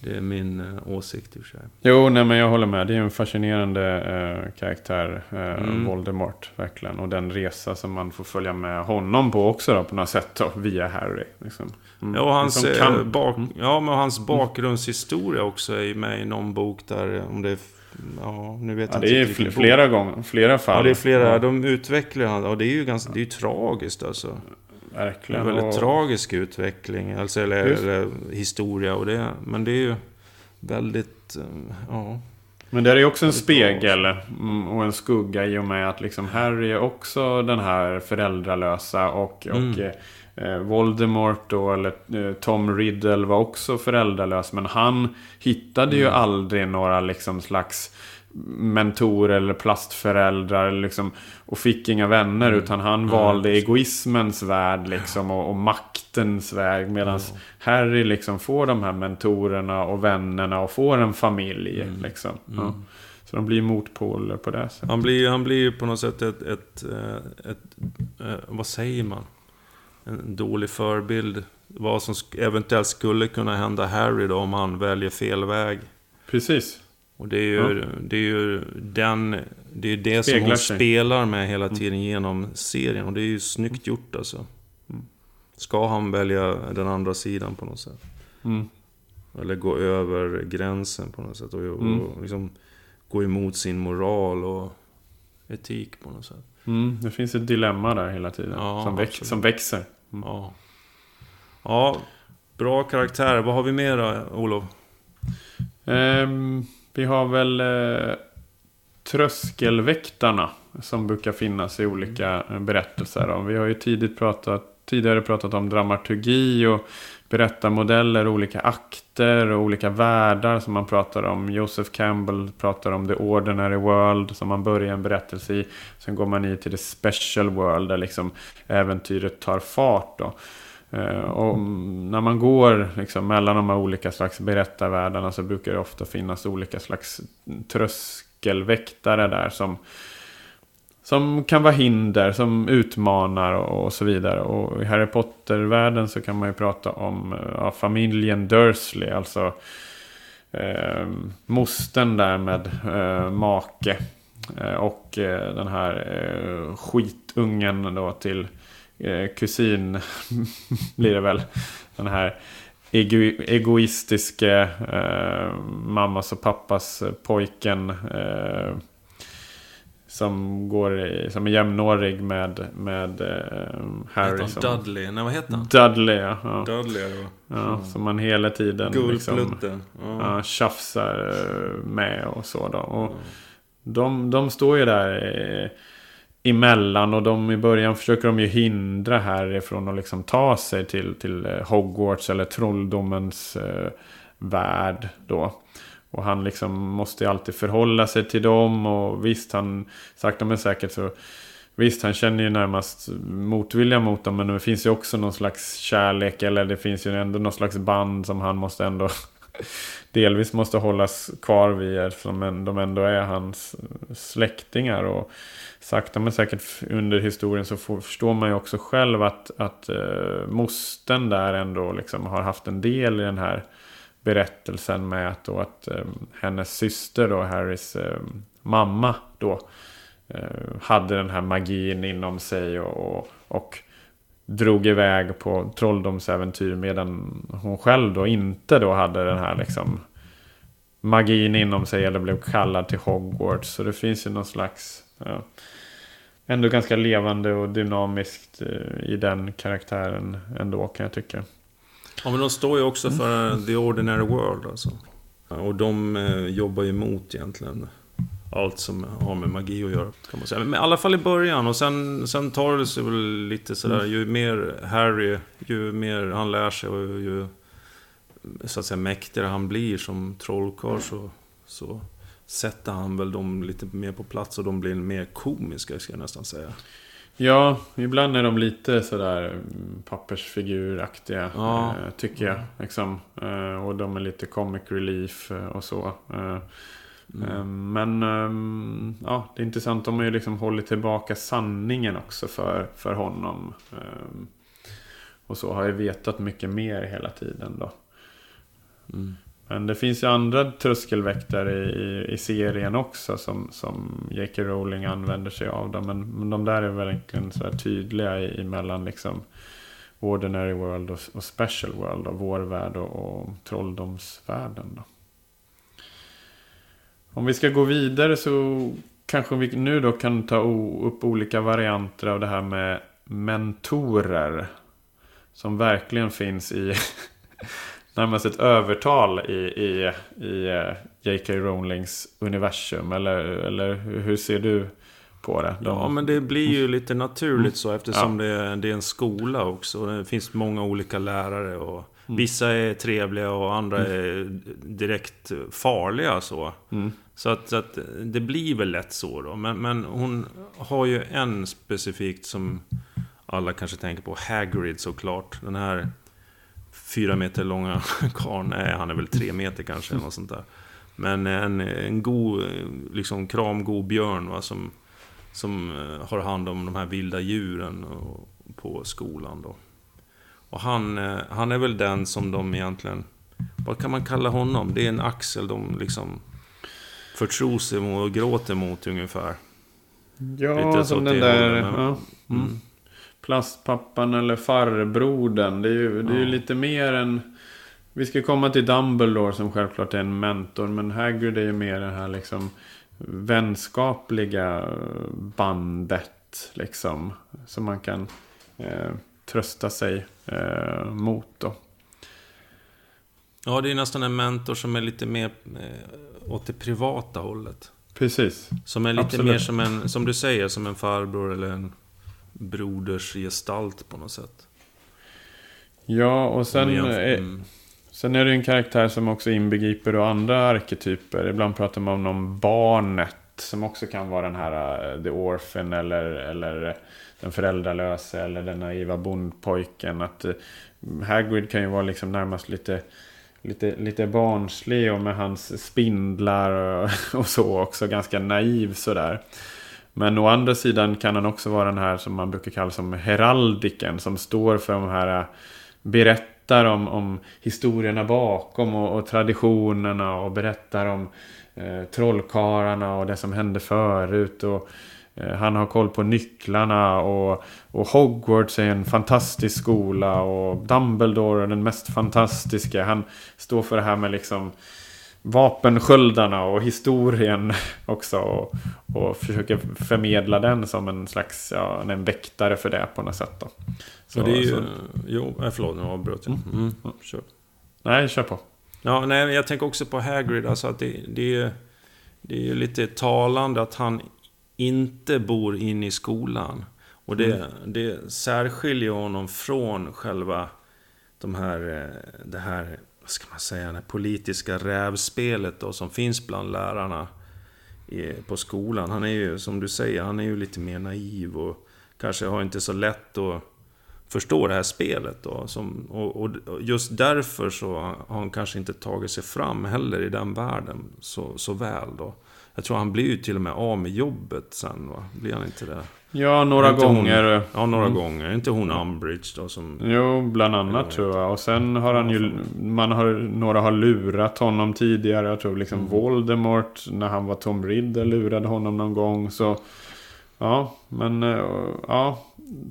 det är min eh, åsikt i och för sig. Jo, nej men jag håller med. Det är en fascinerande eh, karaktär, eh, mm. Voldemort, verkligen. Och den resa som man får följa med honom på också då, på något sätt då, via Harry. Liksom. Mm. Ja, och hans, kan... Eh, bak, mm. ja, men hans bakgrundshistoria också är med i någon bok där, om det är Ja, nu vet ja, jag det är fl flera gånger, flera fall. Ja, det är flera. De utvecklar han. Och det är ju ganska, det är ju tragiskt alltså. Verkligen. En väldigt och... tragisk utveckling, alltså, eller, eller, historia. Och det, men det är ju väldigt, eh, ja. Men det är ju också en spegel mm, och en skugga i och med att liksom Harry är också den här föräldralösa och, mm. och eh, Voldemort då, eller eh, Tom Riddle var också föräldralös. Men han hittade mm. ju aldrig några liksom slags mentorer eller plastföräldrar liksom, och fick inga vänner mm. utan han mm. valde egoismens värld liksom, och, och maktens väg medan mm. Harry liksom får de här mentorerna och vännerna och får en familj. Mm. Liksom. Ja. Mm. Så de blir motpoler på det sättet. Han blir, han blir på något sätt ett, ett, ett, ett, eh, vad säger man? En dålig förebild. Vad som eventuellt skulle kunna hända Harry då om han väljer fel väg. Precis. Och det är ju, ja. det, är ju den, det, är det som hon sig. spelar med hela mm. tiden genom serien. Och det är ju snyggt gjort alltså. Mm. Ska han välja den andra sidan på något sätt? Mm. Eller gå över gränsen på något sätt. Och, mm. och liksom gå emot sin moral och etik på något sätt. Mm, det finns ett dilemma där hela tiden. Ja, som, väx som växer. Mm. Ja. ja, bra karaktär. Vad har vi mer då, Olof? Um, vi har väl eh, tröskelväktarna som brukar finnas i olika eh, berättelser. Om. Vi har ju tidigt pratat tidigare pratat om dramaturgi och berättarmodeller, olika akter och olika världar som man pratar om. Joseph Campbell pratar om the ordinary world som man börjar en berättelse i. Sen går man i till the special world där liksom äventyret tar fart. Då. Eh, och när man går liksom mellan de här olika slags berättarvärldarna så brukar det ofta finnas olika slags tröskelväktare där som som kan vara hinder, som utmanar och, så vidare. Och i Harry Potter-världen så kan man ju prata om eh, ja, familjen Dursley. Alltså eh, mosten där med eh, make. Eh, och eh, den här eh, skitungen då till kusin blir det väl. Den här ego egoistiske eh, mammas och pappas pojken. Eh, som går som är jämnårig med, med uh, Harry. Som, Dudley? Nej vad heter han? Dudley ja. ja. Dudley ja. ja. Som man hela tiden liksom, ja. Ja, tjafsar med och så då. Och mm. de, de står ju där eh, emellan och de i början försöker de ju hindra Harry från att liksom ta sig till, till eh, Hogwarts eller trolldomens eh, värld då. Och han liksom måste ju alltid förhålla sig till dem. Och visst, han sakta men säkert så... Visst, han känner ju närmast motvilja mot dem. Men det finns ju också någon slags kärlek. Eller det finns ju ändå någon slags band som han måste ändå delvis måste hållas kvar vid. Eftersom de ändå är hans släktingar. Och sakta men säkert under historien så förstår man ju också själv att, att eh, mosten där ändå liksom har haft en del i den här berättelsen med att, då att eh, hennes syster då, Harrys eh, mamma då, eh, hade den här magin inom sig och, och, och drog iväg på trolldomsäventyr medan hon själv då inte då hade den här liksom magin inom sig eller blev kallad till Hogwarts. Så det finns ju någon slags ja, ändå ganska levande och dynamiskt uh, i den karaktären ändå kan jag tycka. Ja, men de står ju också för mm. the ordinary world alltså. Och de eh, jobbar ju emot egentligen allt som har med magi att göra. Kan man säga. Men i alla fall i början och sen, sen tar det sig väl lite sådär. Mm. Ju mer Harry, ju mer han lär sig och ju så att säga mäktigare han blir som trollkarl så, så sätter han väl dem lite mer på plats och de blir mer komiska ska jag nästan säga. Ja, ibland är de lite sådär mm, pappersfiguraktiga. Ja. Eh, tycker jag. Liksom. Eh, och de är lite comic relief eh, och så. Mm. Eh, men ehm, ja, det är intressant. De har ju liksom hållit tillbaka sanningen också för, för honom. Ehm, och så har jag vetat mycket mer hela tiden då. Mm. Men det finns ju andra tröskelväktare i, i serien också som, som J.K. Rowling använder sig av. Dem. Men, men de där är verkligen så här tydliga i, mellan liksom Ordinary World och, och Special World. Och vår värld och, och trolldomsvärlden. Då. Om vi ska gå vidare så kanske vi nu då kan ta upp olika varianter av det här med mentorer. Som verkligen finns i närmast ett övertal i, i, i eh, J.K. Rowlings universum? Eller, eller hur ser du på det? De... Ja, men det blir ju lite naturligt så eftersom ja. det, är, det är en skola också. Det finns många olika lärare. och mm. Vissa är trevliga och andra mm. är direkt farliga. Så, mm så, att, så att det blir väl lätt så då. Men, men hon har ju en specifikt som alla kanske tänker på. Hagrid såklart. Den här fyra meter långa karln. Nej, han är väl tre meter kanske. Eller något sånt där. Men en, en god, liksom kramgod björn va, som, som eh, har hand om de här vilda djuren på skolan. Då. Och han, eh, han är väl den som de egentligen... Vad kan man kalla honom? Det är en axel de liksom förtror sig och gråter mot ungefär. Ja, Lite som den där... Ja. mm. Mm plastpappan eller farbrodern. Det är ju, det är ju lite mer än... Vi ska komma till Dumbledore som självklart är en mentor. Men Hagrid är ju mer det här liksom vänskapliga bandet. Liksom. Som man kan eh, trösta sig eh, mot då. Ja, det är nästan en mentor som är lite mer eh, åt det privata hållet. Precis. Som är lite Absolut. mer som en, som du säger, som en farbror eller en broders gestalt på något sätt. Ja, och sen, är, mm. sen är det en karaktär som också inbegriper då andra arketyper. Ibland pratar man om barnet. Som också kan vara den här uh, the orphan eller, eller den föräldralöse eller den naiva bondpojken. Att Hagrid kan ju vara liksom närmast lite, lite, lite barnslig och med hans spindlar och, och så också ganska naiv sådär. Men å andra sidan kan han också vara den här som man brukar kalla som heraldiken som står för de här eh, berättar om, om historierna bakom och, och traditionerna och berättar om eh, trollkarlarna och det som hände förut. Och, han har koll på nycklarna och, och Hogwarts är en fantastisk skola och Dumbledore är den mest fantastiska. Han står för det här med liksom vapensköldarna och historien också. Och, och försöker förmedla den som en slags ja, en väktare för det på något sätt. Då. Så det är ju... så- Jo, eh, förlåt, nu avbröt jag. Mm. Kör. nej, kör på. Ja, nej, jag tänker också på Hagrid. Alltså att det, det, är, det är ju lite talande att han inte bor inne i skolan. Och det, det särskiljer honom från själva de här, eh, det här, vad ska man säga, det politiska rävspelet då, som finns bland lärarna i, på skolan. Han är ju, som du säger, han är ju lite mer naiv och kanske har inte så lätt att förstå det här spelet. Då, som, och, och och just därför så har han kanske inte tagit sig fram heller i den världen så, så väl. Då. Jag tror han blir ju till och med av med jobbet sen, va? Blir han inte det? Ja, några Inte hon- gånger. Ja, några Mm. gånger. Inte hon Umbridge då som... Jo, bland annat Ja, tror jag. Och sen har han ju, man har, några har lurat honom tidigare. Jag tror liksom Mm. Voldemort, när han var Tom Riddle, lurade honom någon gång. Så, ja, men, eh, ja.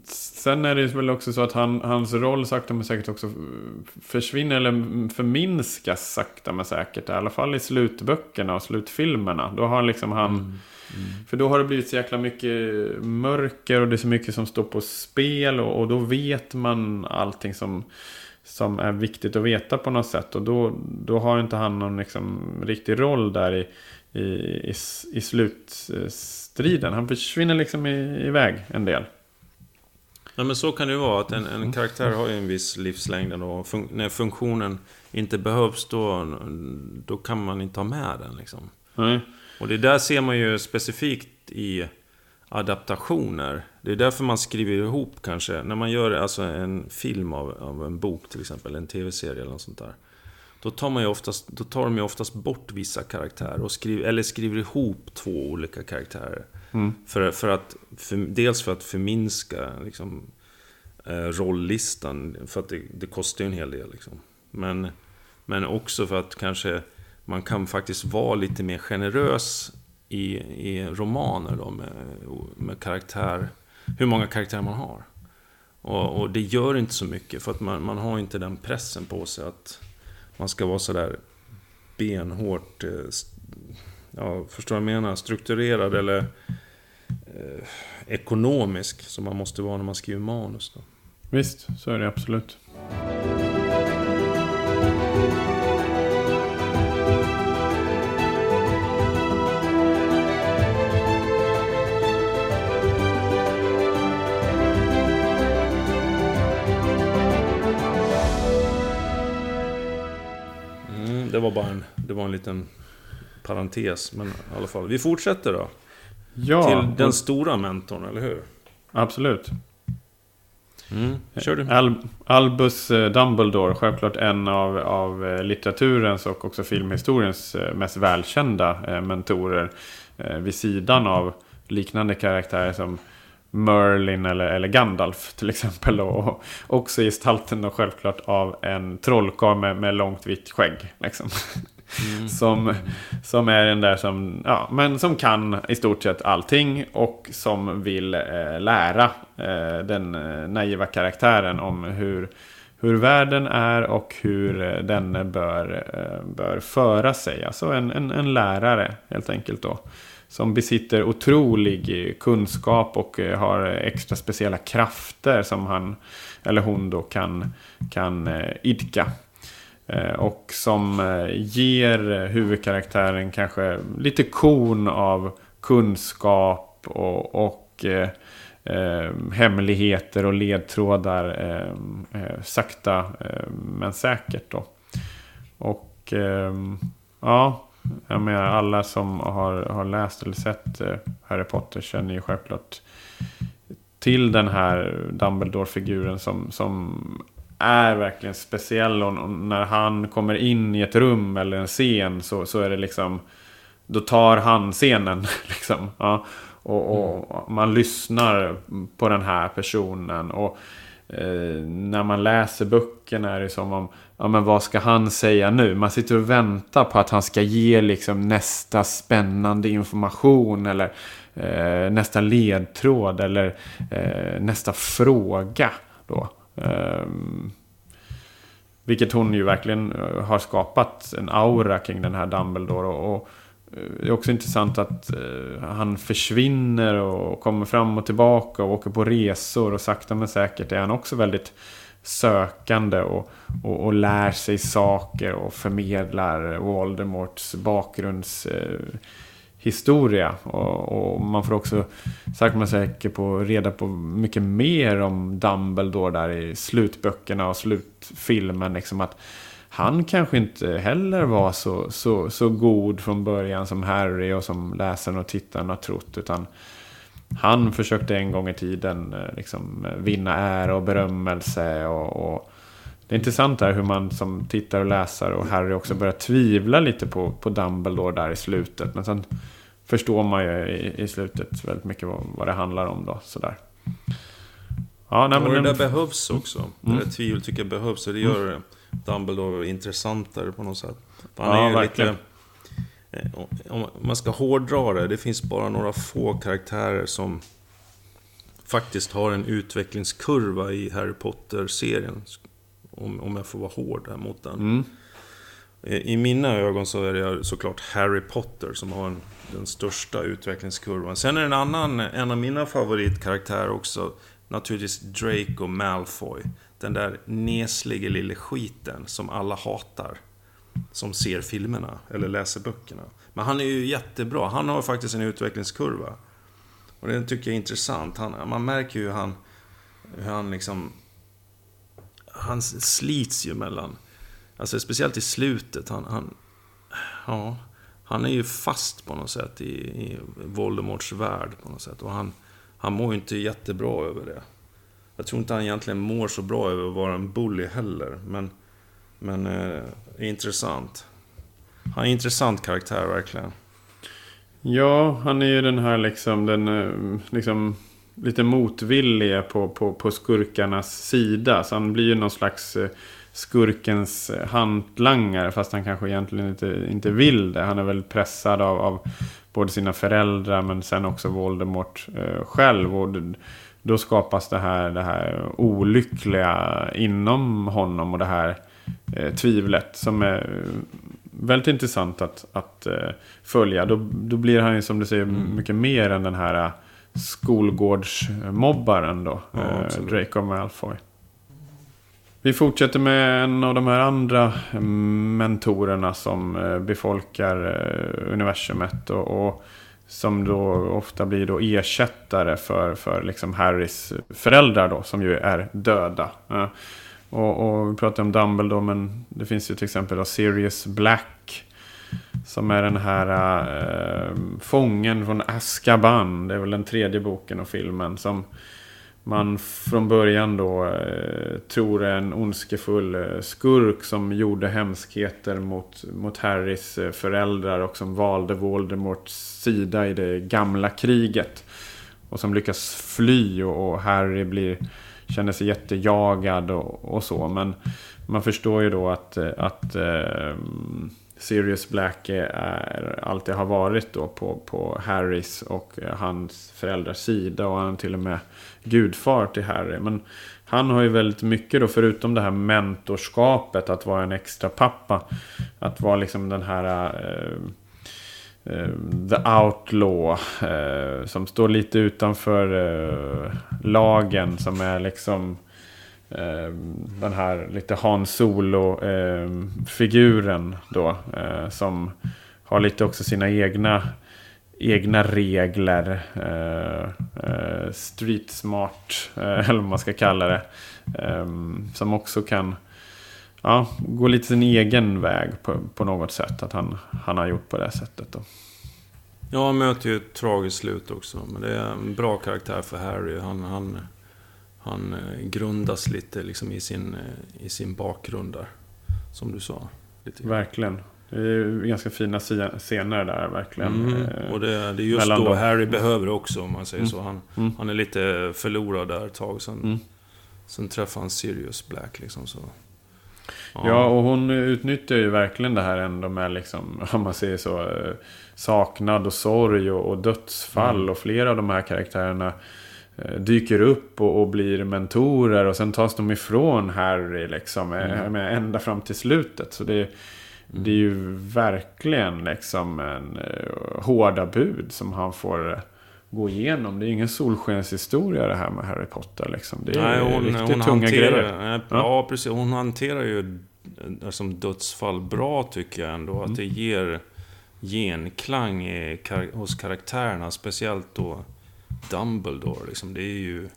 Sen är det väl också så att han, hans roll sakta men säkert också försvinner eller förminskas sakta men säkert. I alla fall i slutböckerna och slutfilmerna. Då har liksom han... Mm. För då har det blivit så jäkla mycket mörker och det är så mycket som står på spel och, och då vet man allting som, som är viktigt att veta på något sätt. Och då, då har inte han någon liksom riktig roll där i, i, i, i slutstriden. Han försvinner liksom i, iväg en del. Ja, men så kan det ju vara. Att en, en karaktär har ju en viss livslängd. Och fun- när funktionen inte behövs, då, då kan man inte ha med den. Liksom. Nej. Och det där ser man ju specifikt i adaptationer. Det är därför man skriver ihop kanske. När man gör alltså en film av, av en bok till exempel, en tv-serie eller något sånt där. Då tar, man ju oftast, då tar de ju oftast bort vissa karaktärer. Och skriver, eller skriver ihop två olika karaktärer. Mm. För, för att, för, dels för att förminska liksom, eh, rolllistan. För att det, det kostar ju en hel del. Liksom. Men, men också för att kanske man kan faktiskt vara lite mer generös i, i romaner då med, med karaktär. Hur många karaktärer man har. Och, och det gör inte så mycket för att man, man har inte den pressen på sig att man ska vara sådär benhårt, eh, ja, förstår du vad jag menar? Strukturerad eller eh, ekonomisk som man måste vara när man skriver manus. Då. Visst, så är det absolut. Mm, det var bara en, det var en liten parentes, men i alla fall. Vi fortsätter då. Ja, Till den och- stora mentorn, eller hur? absolut. Mm, kör du. Al Albus eh, Dumbledore, självklart en av, av eh, litteraturens och också filmhistoriens eh, mest välkända mentorer. Vid sidan av liknande karaktärer som Merlin eller, eller Gandalf till exempel. Och också gestalten då självklart av en trollkarl med, med långt vitt skägg. Liksom. Mm. Som, som är den där som, ja, men som kan i stort sett allting och som vill eh, lära eh, den eh, naiva karaktären om hur, hur världen är och hur eh, den bör, eh, bör föra sig. Alltså en, en, en lärare helt enkelt då. Som besitter otrolig kunskap och eh, har extra speciella krafter som han eller hon då kan, kan idka. Eh, och som eh, ger huvudkaraktären kanske lite korn av kunskap och, och eh, eh, hemligheter och ledtrådar eh, eh, sakta eh, men säkert. Då. Och ehm, ja, jag menar alla som har, har läst eller sett eh, Harry Potter känner ju självklart till den här Dumbledore-figuren som, som är verkligen speciell. Och när han kommer in i ett rum eller en scen så, så är det liksom... Då tar han scenen. Liksom. Ja. Och, och man lyssnar på den här personen. Och eh, när man läser böckerna är det som om... Ja men vad ska han säga nu? Man sitter och väntar på att han ska ge liksom nästa spännande information. Eller eh, nästa ledtråd. Eller eh, nästa fråga. Då. Um, vilket hon ju verkligen eh, har skapat en aura kring den här Dumbledore. Och, och eh, det är också intressant att uh, han försvinner och kommer fram och tillbaka och åker på resor. Och sakta men säkert är han också väldigt sökande och, och, och lär sig saker och förmedlar Voldemorts bakgrunds... Uh, historia. Och, och, man får också sakta man säkert på reda på mycket mer om Dumbledore där i slutböckerna och slutfilmen. Liksom att han kanske inte heller var så, så, så god från början som Harry och som läsaren och tittaren har trott. Utan han försökte en gång i tiden eh, liksom, eh, vinna ära och berömmelse. och, och det är intressant där hur man som tittare och läsare och Harry också börjar tvivla lite på, på Dumbledore där i slutet. Men sen förstår man ju i, i slutet väldigt mycket vad, vad det handlar om då. Sådär. Ja, nej, men och det där behövs också. Mm. Det där tvivel tycker jag behövs. Och det gör mm. Dumbledore intressantare på något sätt. Han ja, är ju verkligen. lite... Eh, om man ska hårdra det, det finns bara några få karaktärer som faktiskt har en utvecklingskurva i Harry Potter-serien. Om, om jag får vara hård här mot den. Mm. I mina ögon så är det såklart Harry Potter som har en, den största utvecklingskurvan. Sen är det en annan, en av mina favoritkaraktärer också, naturligtvis Draco Malfoy. Den där neslige lille skiten som alla hatar. Som ser filmerna, eller läser böckerna. Men han är ju jättebra, han har faktiskt en utvecklingskurva. Och den tycker jag är intressant. Han, man märker ju hur han, hur han liksom... Han slits ju mellan Alltså speciellt i slutet. Han, han, ja, han är ju fast på något sätt i, i Voldemorts värld på något sätt. Och han, han mår ju inte jättebra över det. Jag tror inte han egentligen mår så bra över att vara en bully heller. Men, men eh, intressant. Han är en intressant karaktär verkligen. Ja, han är ju den här liksom, den, eh, liksom lite motvilliga på, på, på skurkarnas sida. Så han blir ju någon slags eh, skurkens hantlangare. Fast han kanske egentligen inte, inte vill det. Han är väldigt pressad av, av både sina föräldrar men sen också Voldemort eh, själv. Och då skapas det här, det här olyckliga inom honom och det här eh, tvivlet. Som är väldigt intressant att, att eh, följa. Då, då blir han ju som du säger mm. mycket mer än den här skolgårdsmobbaren då. Ja, eh, Draco Malfoy. Vi fortsätter med en av de här andra mm, mentorerna som eh, befolkar eh, universumet. Och, och som då ofta blir då ersättare för, för liksom Harrys föräldrar då, som ju är döda. Och, och vi pratar om Dumbledore, men det finns ju till exempel då Sirius Black. Som är den här äh, fången från Azkaban. Det är väl den tredje boken och filmen. Som man från början då eh, tror är en ondskefull eh, skurk som gjorde hemskheter mot, mot Harrys eh, föräldrar och som valde Voldemorts sida i det gamla kriget. Och som lyckas fly och, och Harry blir, känner sig jättejagad och, och så. Men man förstår ju då att, eh, att eh, Sirius Black är, alltid har varit då på, på Harrys och eh, hans föräldrars sida. Och han är till och med gudfar till Harry. Men han har ju väldigt mycket då, förutom det här mentorskapet, att vara en extra pappa. Att vara liksom den här... Eh, eh the outlaw. Eh, som står lite utanför eh, lagen. Som är liksom Ehm, den här lite Han Solo-figuren ehm, då. Eh, som har lite också sina egna egna regler. Eh, eh, street smart, eh, eller vad man ska kalla det. Ehm, som också kan ja, gå lite sin egen väg på, på något sätt. Att han, han har gjort på det sättet. Då. Ja, han möter ju ett tragiskt slut också. Men det är en bra karaktär för Harry. Han, han, han eh, grundas lite liksom i, sin, eh, i sin bakgrund där. Som du sa. Verkligen. Det är ganska fina scener där verkligen. Mm. Eh, och det, det är just då dem. Harry behöver det också om man säger mm. så. Han, mm. han är lite förlorad där ett tag. Sen, mm. sen träffar han Sirius Black liksom. Så. Ja. ja. och hon utnyttjar ju verkligen det här ändå med liksom, om man säger så, saknad och sorg och, och dödsfall. Mm. Och flera av de här karaktärerna dyker upp och, och, blir mentorer och sen tas de ifrån Harry liksom. Eh, mm. Ända fram till slutet. Så det, mm. det är ju verkligen liksom en uh, hårda bud som han får gå igenom. Det är ingen solskenshistoria det här med Harry Potter liksom. Det är Nej, hon, riktigt hon tunga hanterar, grejer. Ja, ja, precis. Hon hanterar ju som dödsfall bra tycker jag ändå. Mm. Att det ger genklang i, hos karaktärerna. Speciellt då Dumbledore. Liksom. Det är ju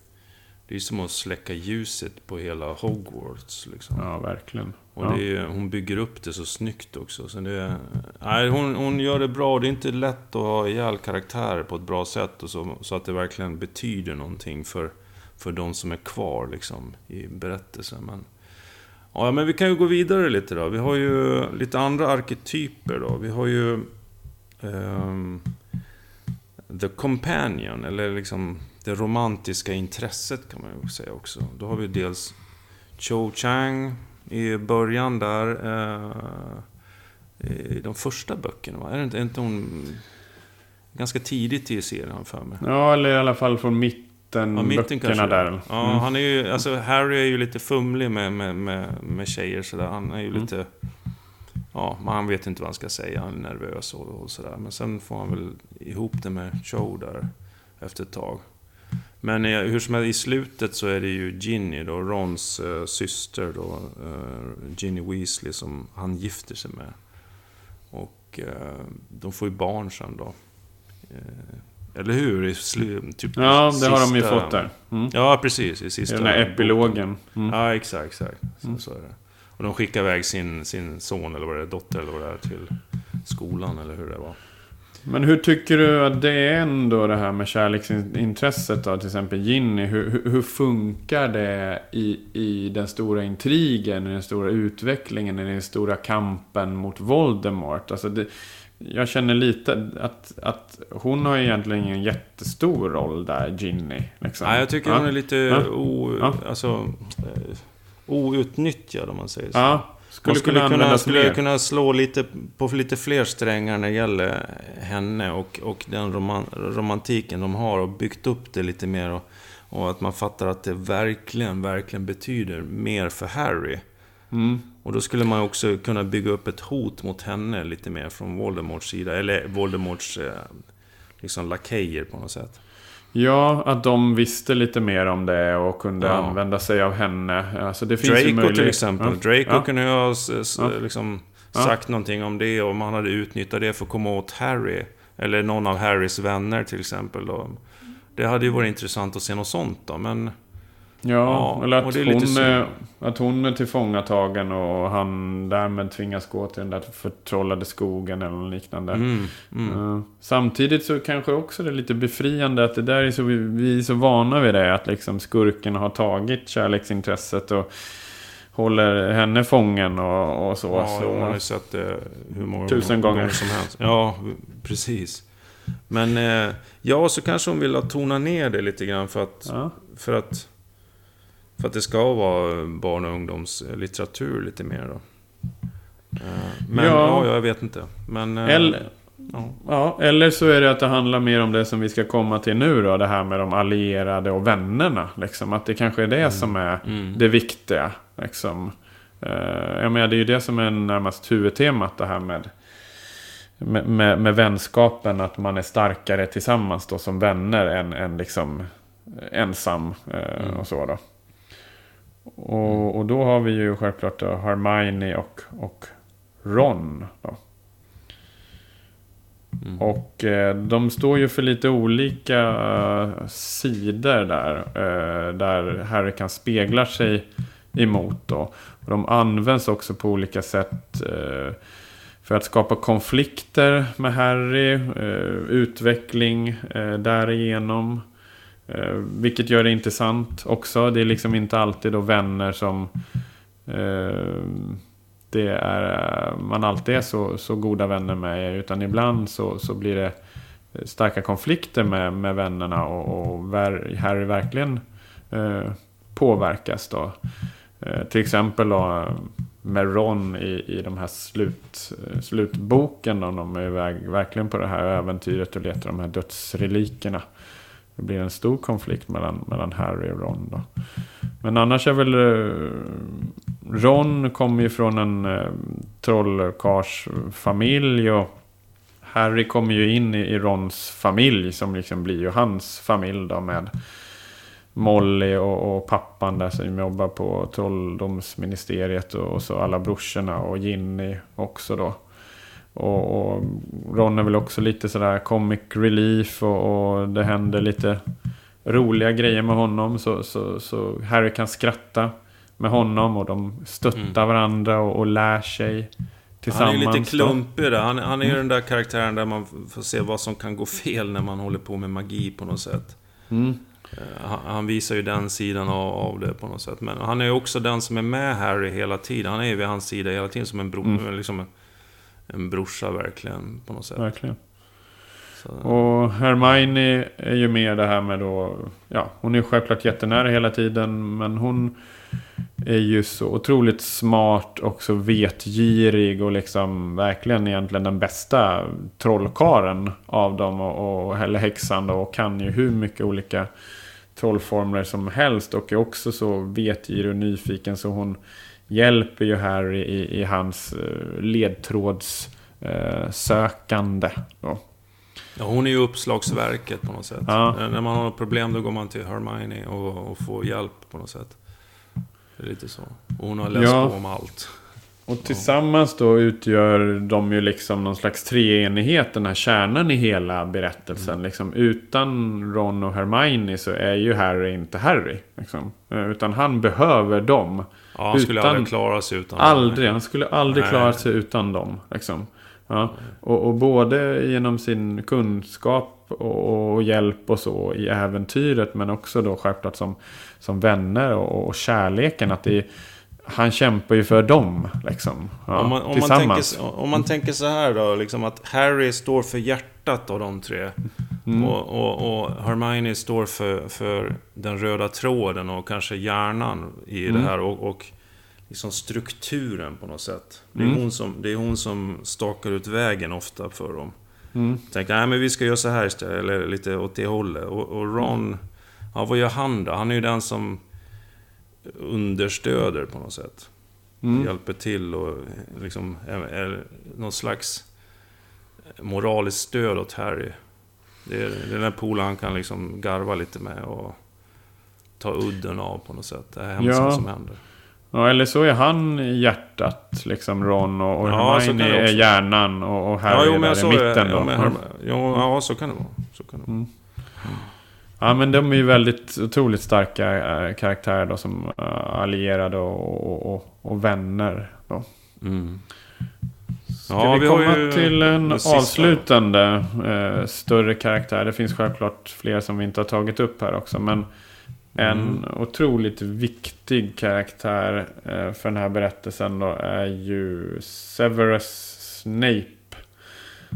det är som att släcka ljuset på hela Hogwarts. Liksom. Ja, verkligen. Och ja. är, hon bygger upp det så snyggt också. Så det, nej, hon, hon gör det bra. Det är inte lätt att ha ihjäl karaktärer på ett bra sätt. Och så, så att det verkligen betyder någonting för, för de som är kvar liksom, i berättelsen. Men, ja, men vi kan ju gå vidare lite då. Vi har ju lite andra arketyper då. Vi har ju... Um, The Companion, eller liksom det romantiska intresset kan man ju säga också. Då har vi dels Cho Chang i början där. Eh, I de första böckerna, va? Är inte, är inte hon ganska tidigt i serien för mig? Ja, eller i alla fall från mitten, ja, mitten böckerna där. Mm. Ja, han är ju, alltså Harry är ju lite fumlig med, med, med, med tjejer sådär. Han är ju mm. lite ja, man vet inte vad han ska säga. Han är nervös och, och sådär. Men sen får han väl ihop det med Cho där efter ett tag. Men eh, hur som helst, i slutet så är det ju Ginny då, Rons eh, syster då, eh, Ginny Weasley, som han gifter sig med. Och eh, de får ju barn sen då. Eh, eller hur? I slu, typ ja, det sista, har de ju fått där. Mm. Ja, precis. I sista... Den här epilogen. Mm. Ja, exakt, exakt. Så, mm. så är det. Och de skickar iväg sin, sin son, eller vad det är, dotter eller vad det är, till skolan, eller hur det var. Men hur tycker du att det är ändå det här med kärleksintresset då? Till exempel Ginny. Hur, hur, funkar det i, i den stora intrigen, i den stora utvecklingen, i den stora kampen mot Voldemort? Alltså det, jag känner lite att, att hon har egentligen ingen jättestor roll där, Ginny. Liksom. Nej, jag tycker ja. hon är lite ja. o... Ja. Alltså, eh, outnyttjad om man säger så. Ja, skulle man skulle kunna, skulle kunna slå lite på lite fler strängar när det gäller henne och, och den roman, romantiken de har och byggt upp det lite mer. Och, och att man fattar att det verkligen, verkligen betyder mer för Harry. Mm. Och då skulle man också kunna bygga upp ett hot mot henne lite mer från Voldemorts sida. Eller Voldemorts eh, liksom lakejer på något sätt. Ja, att de visste lite mer om det och kunde ja. använda sig av henne. Alltså det finns Draco möjlighet. till exempel. Ja. Draco ja. kunde ju ha liksom, sagt någonting om det och man hade utnyttjat det för att komma åt Harry. Eller någon av Harrys vänner till exempel. Då. Det hade ju varit intressant att se något sånt då, men... Ja, ja eller att hon, är, att hon är tillfångatagen och han därmed tvingas gå till den där förtrollade skogen eller något liknande. Mm, mm. Uh, samtidigt så kanske också det är lite befriande att det där är så, vi, vi är så vana vid det. Att liksom skurken har tagit kärleksintresset och håller henne fången och, och så. Ja, så. man har ju sett det hur många Tusen gånger. gånger som helst. Ja, precis. Men eh, ja, så kanske hon vill tona ner det lite grann för att... Ja. För att för att det ska vara barn och ungdomslitteratur lite mer då. Eh, men ja, ja jag vet inte. Men... Eh, eller, ja. ja. eller så är det att det handlar mer om det som vi ska komma till nu då. Det här med de allierade och vännerna. Liksom. Att det kanske är det mm. som är mm. det viktiga. Liksom. Jag menar, det är ju det som är närmast huvudtemat. Det här med, med, med, med vänskapen. Att man är starkare tillsammans då som vänner än, än liksom ensam. Mm. Och så då. Och, och då har vi ju självklart Hermione och, och Ron. Då. Mm. Och eh, de står ju för lite olika uh, sidor där. Uh, där Harry kan spegla sig emot då. Och de används också på olika sätt. Uh, för att skapa konflikter med Harry. utveckling därigenom. Eh, vilket gör det intressant också. Det är liksom inte alltid då vänner som eh, det är, man alltid är så, så goda vänner med. Utan ibland så, så blir det starka konflikter med, med vännerna och, och Harry verkligen eh, påverkas. Då. Eh, till exempel då, med Ron i, i de här slut, eh, slutboken. Då, de är iväg verkligen på det här äventyret och letar de här dödsrelikerna. Det blir en stor konflikt mellan, mellan Harry och Ron. Då. Men annars är väl eh, Ron kommer ju från en eh, trollkarlsfamilj och Harry kommer ju in i, i Rons familj som liksom blir ju hans familj då med Molly och, och, pappan där som jobbar på trolldomsministeriet och, och så alla brorsorna och Ginny också då. Och, och, Ron är väl också lite sådär comic relief och, och, det händer lite roliga grejer med honom så, så, så Harry kan skratta med honom och de stöttar mm. varandra och, och lär sig tillsammans. Han är ju lite klumpig där. Han, han är ju mm. den där karaktären där man får se vad som kan gå fel när man håller på med magi på något sätt. Mm. Eh, han, han, visar ju den sidan av, av, det på något sätt. Men han är ju också den som är med Harry hela tiden. Han är ju vid hans sida hela tiden som en, bro, mm. liksom en, en brorsa verkligen. På något sätt. Verkligen. Så. Och Hermione är ju med det här med då, ja, hon är självklart jättenära hela tiden, men hon är ju så otroligt smart och så vetgirig och liksom verkligen egentligen den bästa trollkaren av dem och, och eller häxan då, och kan ju hur mycket olika trollformler som helst och är också så vetgirig och nyfiken så hon hjälper ju Harry i, i hans eh, ledtrådssökande. Ja, hon är ju uppslagsverket på något sätt. Ja. När man har problem då går man till Hermione och, och får hjälp på något sätt. Det är lite så. Och hon har läst ja. på om allt. Och tillsammans då utgör de ju liksom någon slags treenighet, den här kärnan i hela berättelsen. Mm. Liksom, utan Ron och Hermione så är ju Harry inte Harry. Liksom. Eh, utan han behöver dem. Ja, han utan, skulle aldrig klara sig utan Aldrig, dem. han skulle aldrig Nej. klara sig utan dem. Liksom. Ja. Och, och, både genom sin kunskap och, och, hjälp och så i äventyret. Men också då självklart som, som vänner och, och kärleken. Att det är, han kämpar ju för dem. Liksom, ja, om, man, om, man tänker, om man tänker så här då. Liksom att Harry står för hjärtat av de tre. Mm. Och, och, och, Hermione står för, för den röda tråden och kanske hjärnan i mm. det här. och, och liksom strukturen på något sätt. Det är, mm. hon som, det är hon som stakar ut vägen ofta för dem. Mm. Tänkte, nej men vi ska göra så här istället, eller lite åt det hållet. Och, och Ron, ja vad gör han då? Han är ju den som understöder på något sätt. Mm. Hjälper till och liksom är, är någon slags moraliskt stöd åt Harry. Det är, det är den polaren han kan liksom garva lite med och ta udden av på något sätt. Det är hemskt ja. som händer. Ja, eller så är han hjärtat, liksom Ron och, och ja, Hermione är hjärnan och, och Harry ja, jo, är där i mitten. Då. Ja, jo, ja, så kan det vara. Så kan det vara. Mm. Ja, men de är ju väldigt otroligt starka äh, karaktärer då som äh, allierade och, och, och, vänner. Då. Mm. Ska ja, vi, vi komma till en avslutande äh, större karaktär? Det finns självklart fler som vi inte har tagit upp här också. Men en mm. otroligt viktig karaktär eh, för den här berättelsen då är ju Severus Snape.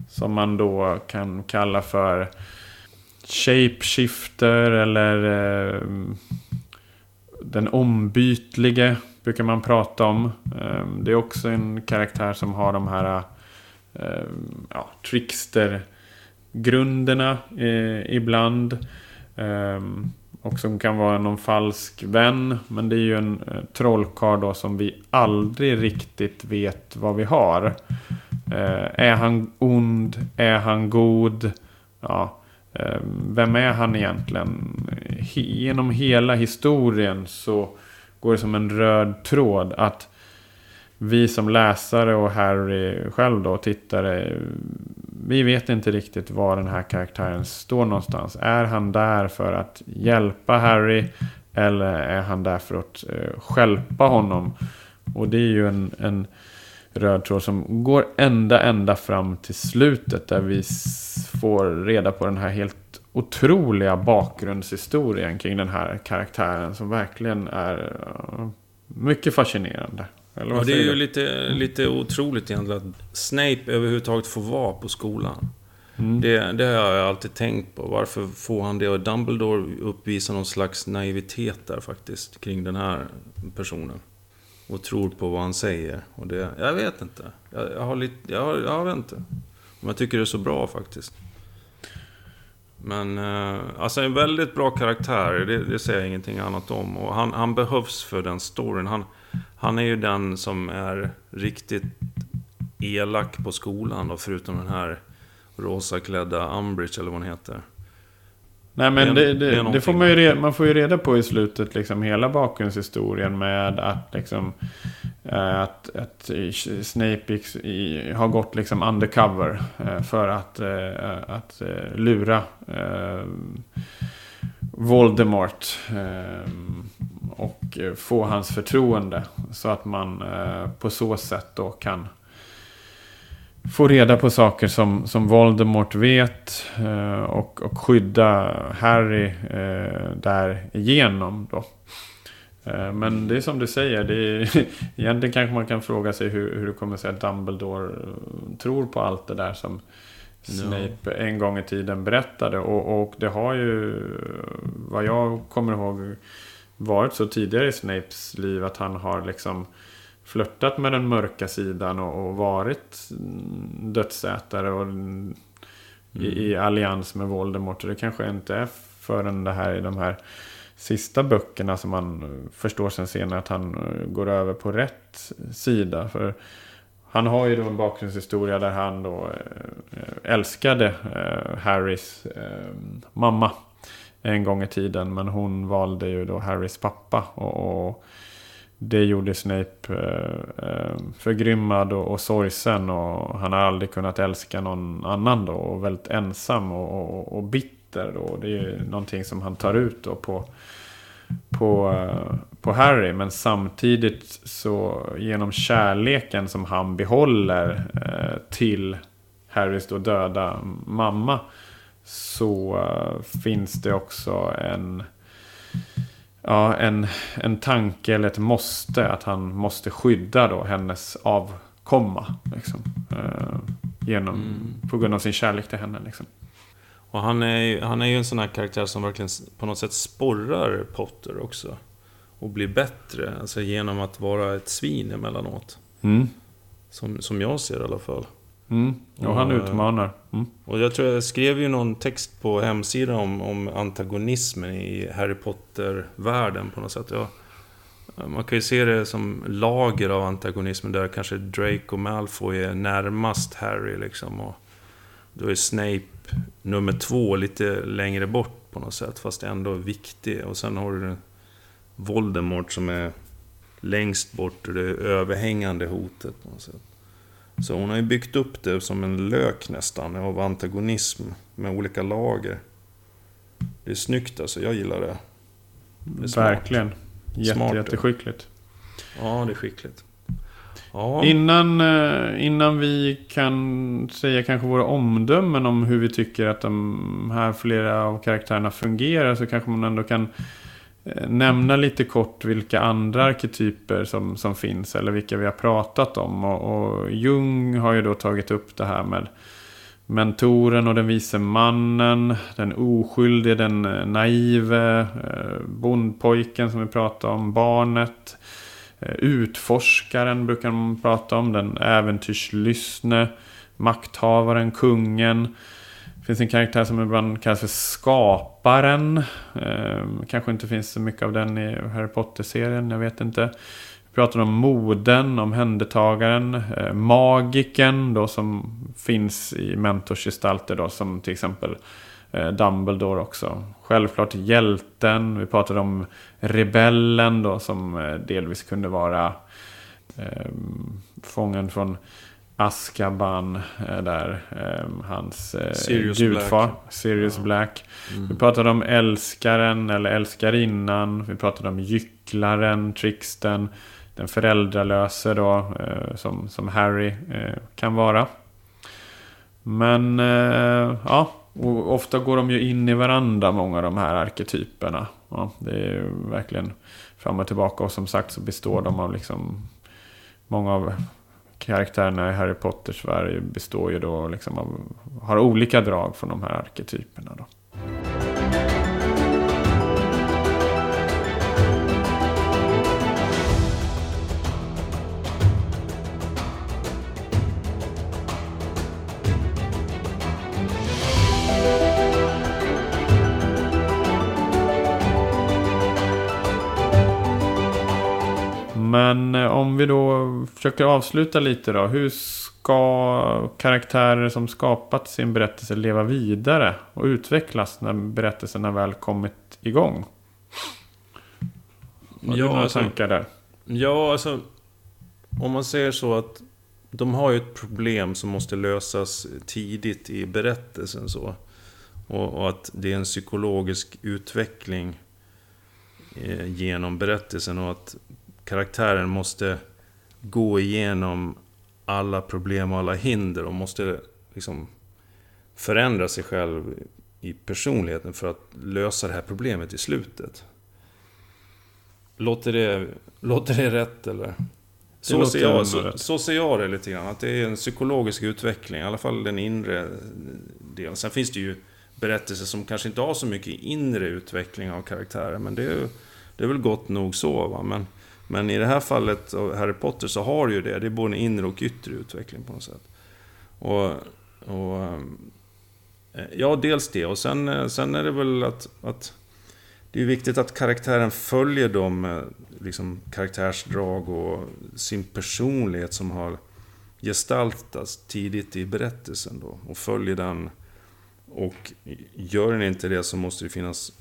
Som man då kan kalla för Shapeshifter eller eh, den ombytlige brukar man prata om. Ehm, det är också en karaktär som har de här ehm, ja, trickster-grunderna eh, ibland. Ehm, och som kan vara någon falsk vän. Men det är ju en eh, trollkarl då som vi aldrig riktigt vet vad vi har. Eh, är han ond? Är han god? Ja, vem är han egentligen? Genom hela historien så går det som en röd tråd att vi som läsare och Harry själv då, tittare, vi vet inte riktigt var den här karaktären står någonstans. Är han där för att hjälpa Harry? Eller är han där för att eh, skälpa honom? Och det är ju en, en röd tråd som går ända, ända fram till slutet. Där vi får reda på den här helt otroliga bakgrundshistorien kring den här karaktären. Som verkligen är uh, mycket fascinerande. Eller vad det är ju lite, lite otroligt egentligen att Snape överhuvudtaget får vara på skolan. Mm. Det, det har jag alltid tänkt på. Varför får han det? Och Dumbledore uppvisar någon slags naivitet där faktiskt. Kring den här personen. Och tror på vad han säger. Och det, jag vet inte. Jag, jag har lite, jag, jag vet inte. Men jag tycker det är så bra faktiskt. Men eh, alltså en väldigt bra karaktär, det, det säger jag ingenting annat om. Och han, han behövs för den storyn. Han, han är ju den som är riktigt elak på skolan då, förutom den här rosaklädda Umbridge eller vad hon heter. Nej men det, det, det, det får man ju reda, man får ju reda på i slutet liksom hela bakgrundshistorien med att liksom eh, att, att Snape har gått liksom undercover eh, för att, eh, att lura Voldemort och få hans förtroende så att man på så sätt då kan få reda på saker som, som Voldemort vet eh, och, och skydda Harry eh, därigenom. Då. Eh, men det är som du säger, det är, egentligen kanske man kan fråga sig hur, hur det kommer sig att Dumbledore eh, tror på allt det där som Snape no. en gång i tiden berättade. Och, och det har ju, vad jag kommer ihåg, varit så tidigare i Snapes liv att han har liksom flörtat med den mörka sidan och, och varit dödsätare och mm. i, i, allians med Voldemort. Och det kanske inte är förrän det här i de här sista böckerna som man förstår sen senare att han eh, går över på rätt sida. För han har ju då en bakgrundshistoria där han då eh, älskade eh, Harrys mamma en gång i tiden. Men hon valde ju då Harrys pappa. och, och det gjorde Snape eh, eh, förgrymmad och, och sorgsen. Och han har aldrig kunnat älska någon annan då. Och väldigt ensam och, och, och bitter. Då. Det är ju någonting som han tar ut då på, på, eh, på Harry. Men samtidigt så genom kärleken som han behåller eh, till Harrys då döda mamma. Så eh, finns det också en ja, en, en tanke eller ett måste. Att han måste skydda då hennes avkomma. Liksom, eh, genom, mm. På grund av sin kärlek till henne. Liksom. Och han är, ju, han är ju en sån här karaktär som verkligen på något sätt sporrar Potter också. Och blir bättre. Alltså genom att vara ett svin emellanåt. Mm. Som, som jag ser i alla fall. Mm. Och, han utmanar. Mm. Och jag tror jag skrev ju någon text på hemsidan om, om antagonismen i Harry Potter-världen på något sätt. Jag, man kan ju se det som lager av antagonismen där kanske Drake och Malfoy är närmast Harry liksom. Och då är Snape nummer två lite längre bort på något sätt. Fast ändå viktig. Och sen har du Voldemort som är längst bort och det överhängande hotet på något sätt. Så hon har ju byggt upp det som en lök nästan av antagonism med olika lager. Det är snyggt alltså, jag gillar det. det Verkligen. Jätte, smart, jätteskickligt. Ja, det är skickligt. Ja. Innan, eh, innan vi kan säga kanske våra omdömen om hur vi tycker att de här flera av karaktärerna fungerar så kanske man ändå kan Eh, Eh, nämna lite kort vilka andra arketyper som, som finns eller vilka vi har pratat om. Och, och Jung har ju då tagit upp det här med mentoren och den vise mannen, den oskyldige, den eh, naive, eh, bondpojken som vi pratade om, barnet, utforskaren brukar man prata om, den äventyrslyssne, makthavaren, kungen. Det finns en karaktär som ibland kallas för Skaparen. Eh, kanske inte finns så mycket av den i Harry Potter-serien, jag vet inte. Vi pratar om moden, omhändertagaren, eh, magiken då som finns i mentorsgestalter då som till exempel eh, Dumbledore också. Självklart hjälten, vi pratade om rebellen då som eh, delvis kunde vara eh, fången från Askaban eh, där. Eh, hans eh, Sirius gudfar. Black. Sirius Ja. Black. Mm. Vi pratade om älskaren eller älskarinnan. Vi pratade om gycklaren, tricksten. Den föräldralöse då, eh, som, som Harry kan vara. Men ja, ofta går de ju in i varandra många av de här arketyperna. Ja, det är ju verkligen fram och tillbaka. Och som sagt så består de av liksom många av karaktärerna i Harry Potters värld består ju då liksom av, har olika drag från de här arketyperna då. Men eh, om vi då försöker avsluta lite då. Hur ska karaktärer som skapat sin berättelse leva vidare och utvecklas när berättelsen har väl kommit igång? Har du Ja, några alltså- tankar där? Ja, alltså om man säger så att de har ju ett problem som måste lösas tidigt i berättelsen så. Och, och att det är en psykologisk utveckling eh, genom berättelsen och att karaktären måste gå igenom alla problem och alla hinder och måste liksom förändra sig själv i personligheten för att lösa det här problemet i slutet. Låter det, låter det rätt eller? Så låter ser, jag, så, så ser jag det lite grann. Att det är en psykologisk utveckling. I alla fall den inre delen. Sen finns det ju berättelser som kanske inte har så mycket inre utveckling av karaktärer. Men det är, det är väl gott nog så. Va? Men, men i det här fallet av Harry Potter så har du ju det. Det är både inre och yttre utveckling på något sätt. Och, och eh, ja, dels det. Och sen, eh, sen är det väl att, att det är viktigt att karaktären följer de eh, liksom, karaktärsdrag och sin personlighet som har gestaltats tidigt i berättelsen. Då, och följer den. Och gör den inte det så måste det finnas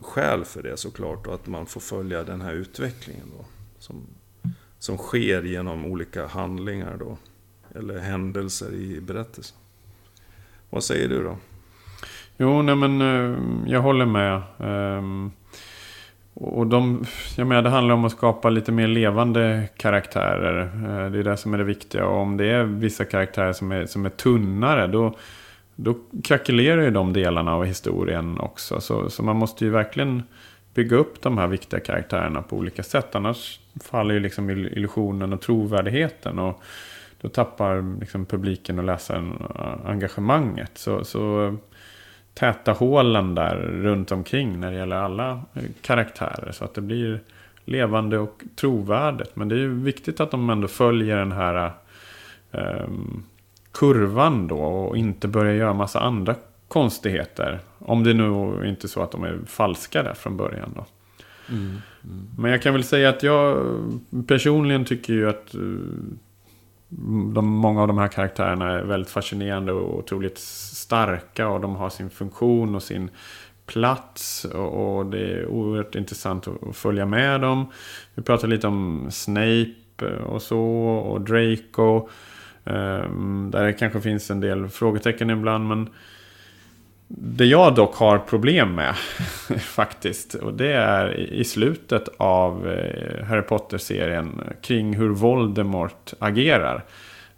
skäl för det såklart. Och att man får följa den här utvecklingen då. Som, som sker genom olika handlingar då. Eller händelser i berättelsen. Vad säger du då? Jo, nej men eh, jag håller med. Ehm, och de, jag menar, det handlar om att skapa lite mer levande karaktärer. Eh, det är det som är det viktiga. Och om det är vissa karaktärer som är, som är tunnare, då, då krackelerar ju de delarna av historien också. Så, så man måste ju verkligen bygga upp de här viktiga karaktärerna på olika sätt. Annars faller ju liksom illusionen och trovärdigheten. Och då tappar liksom publiken och läsaren engagemanget. Så, så täta hålen där runt omkring när det gäller alla eh, karaktärer. Så att det blir levande och trovärdigt. Men det är ju viktigt att de ändå följer den här um, kurvan då och inte börjar göra massa andra konstigheter. Om det nu inte är så att de är falska där från början då. Men jag kan väl säga att jag personligen tycker ju att eh, de, många av de här karaktärerna är väldigt fascinerande och otroligt starka. Och de har sin funktion och sin plats. Och, och det är oerhört intressant att, följa med dem. Vi pratade lite om Snape och så. Och Draco. ehm, där det kanske finns en del frågetecken ibland. Men det jag dock har problem med faktiskt. Och det är i slutet av eh, Harry Potter-serien kring hur Voldemort agerar.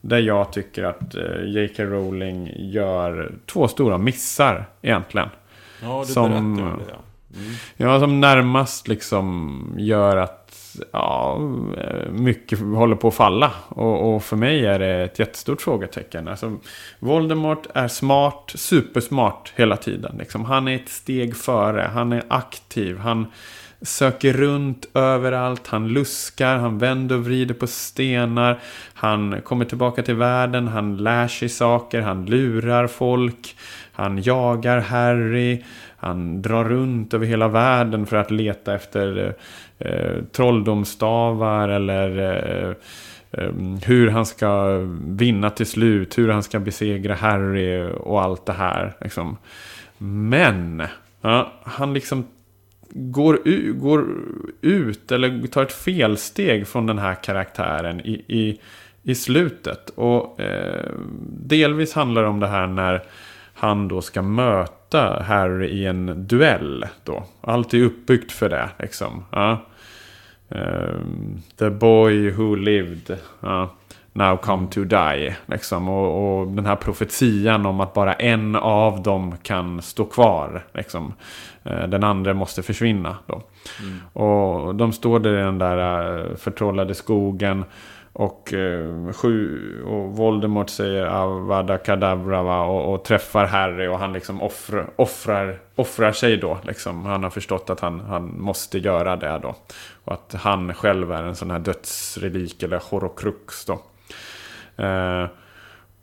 Där jag tycker att eh, J.K. Rowling gör två stora missar egentligen. Ja, du Som- berättar om det. Ja. Mm. Ja, som närmast liksom gör att ja, mycket håller på att falla. Och, och för mig är det ett jättestort frågetecken. Alltså, Voldemort är smart, supersmart hela tiden. Liksom. Han är ett steg före, han är aktiv, han söker runt överallt, han luskar, han vänder och vrider på stenar. Han kommer tillbaka till världen, han lär sig saker, han lurar folk. Han jagar Harry. Han drar runt över hela världen för att leta efter eh, eh, eller eh, eh, hur han ska vinna till slut, hur han ska besegra Harry och allt det här. Liksom. Men ja, han liksom går, går ut eller tar ett felsteg från den här karaktären i, i, i slutet. Och eh, delvis handlar det om det här när han då ska möta Harry i en duell. Då. Allt är uppbyggt för det. Liksom. Ja. Um, the boy who lived. Ja. Now come to die. Liksom. Och, och, den här profetian om att bara en av dem kan stå kvar. Liksom. Uh, den andra måste försvinna. Mm. Och de står där i den där uh, förtrollade skogen. Och, eh, sju, och Voldemort säger ah, Avada Kedavra och, och, träffar Harry och han liksom offrar, offrar, offrar sig då. Liksom. Han har förstått att han, han måste göra det då. Och att han själv är en sån här dödsrelik eller horokrux då. Eh,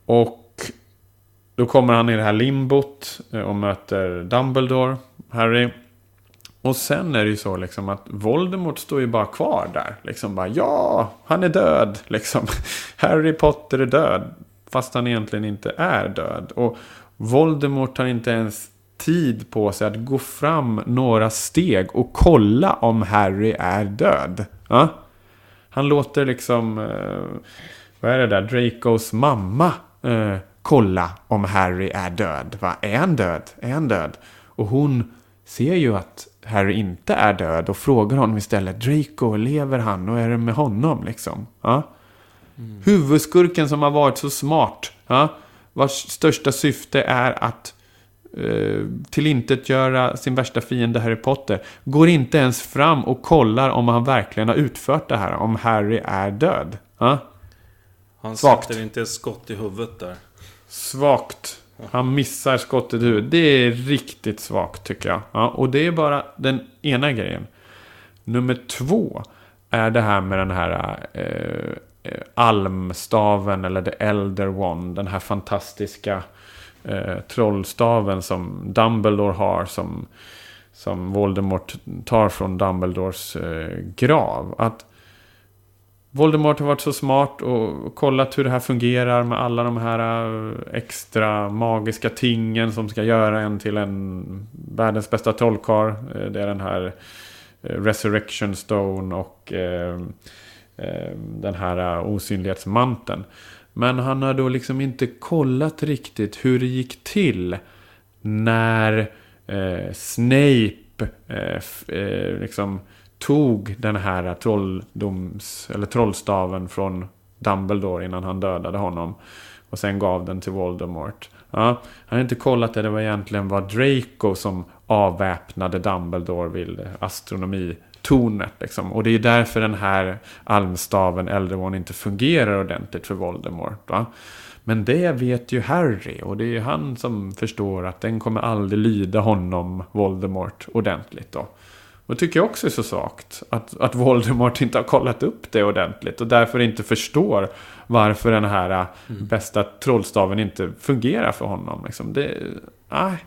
och då kommer han i det här limbot eh, och möter Dumbledore, Harry. Och sen är det ju så liksom att Voldemort står ju bara kvar där. Liksom bara ja, han är död. Liksom. Harry Potter är död. Fast han egentligen inte är död. Och Voldemort har inte ens tid på sig att gå fram några steg och kolla om Harry är död. Ja? Han låter liksom, eh, vad är det där, Dracos mamma eh, kolla om Harry är död. Va? Är han död? Är han död? Och hon ser ju att Harry inte är död och frågar honom istället. Draco, lever han och är det med honom liksom? Ja? Mm. Huvudskurken som har varit så smart. Ja? Vars största syfte är att eh, tillintetgöra sin värsta fiende Harry Potter. Går inte ens fram och kollar om han verkligen har utfört det här. Om Harry är död. Ja? Han Svagt. sätter inte ett skott i huvudet där. Svagt. Han missar skottet i huvudet. Det är riktigt svagt tycker jag. Ja, och det är bara den ena grejen. Nummer två är det här med den här eh, eh almstaven eller the elder one. Den här fantastiska eh, trollstaven som Dumbledore har. Som, som Voldemort tar från Dumbledores eh, grav. Att Voldemort har varit så smart och kollat hur det här fungerar med alla de här äh, extra magiska tingen som ska göra en till en världens bästa trollkarl. Eh, det är den här eh, Resurrection Stone och eh, den här äh, osynlighetsmanteln. Men han har då liksom inte kollat riktigt hur det gick till när Snape liksom tog den här trolldoms, eller trollstaven från Dumbledore innan han dödade honom. Och sen gav den till Voldemort. Ja, han hade inte kollat det, det var egentligen var Draco som avväpnade Dumbledore vid astronomitornet. Liksom. Och det är därför den här almstaven, Elderone, inte fungerar ordentligt för Voldemort. Va? Men det vet ju Harry och det är ju han som förstår att den kommer aldrig lyda honom, Voldemort, ordentligt. Då. Och det tycker jag också är så svagt. Att, att Voldemort inte har kollat upp det ordentligt. Och därför inte förstår varför den här äh, mm. bästa trollstaven inte fungerar för honom. Liksom. Det, nej.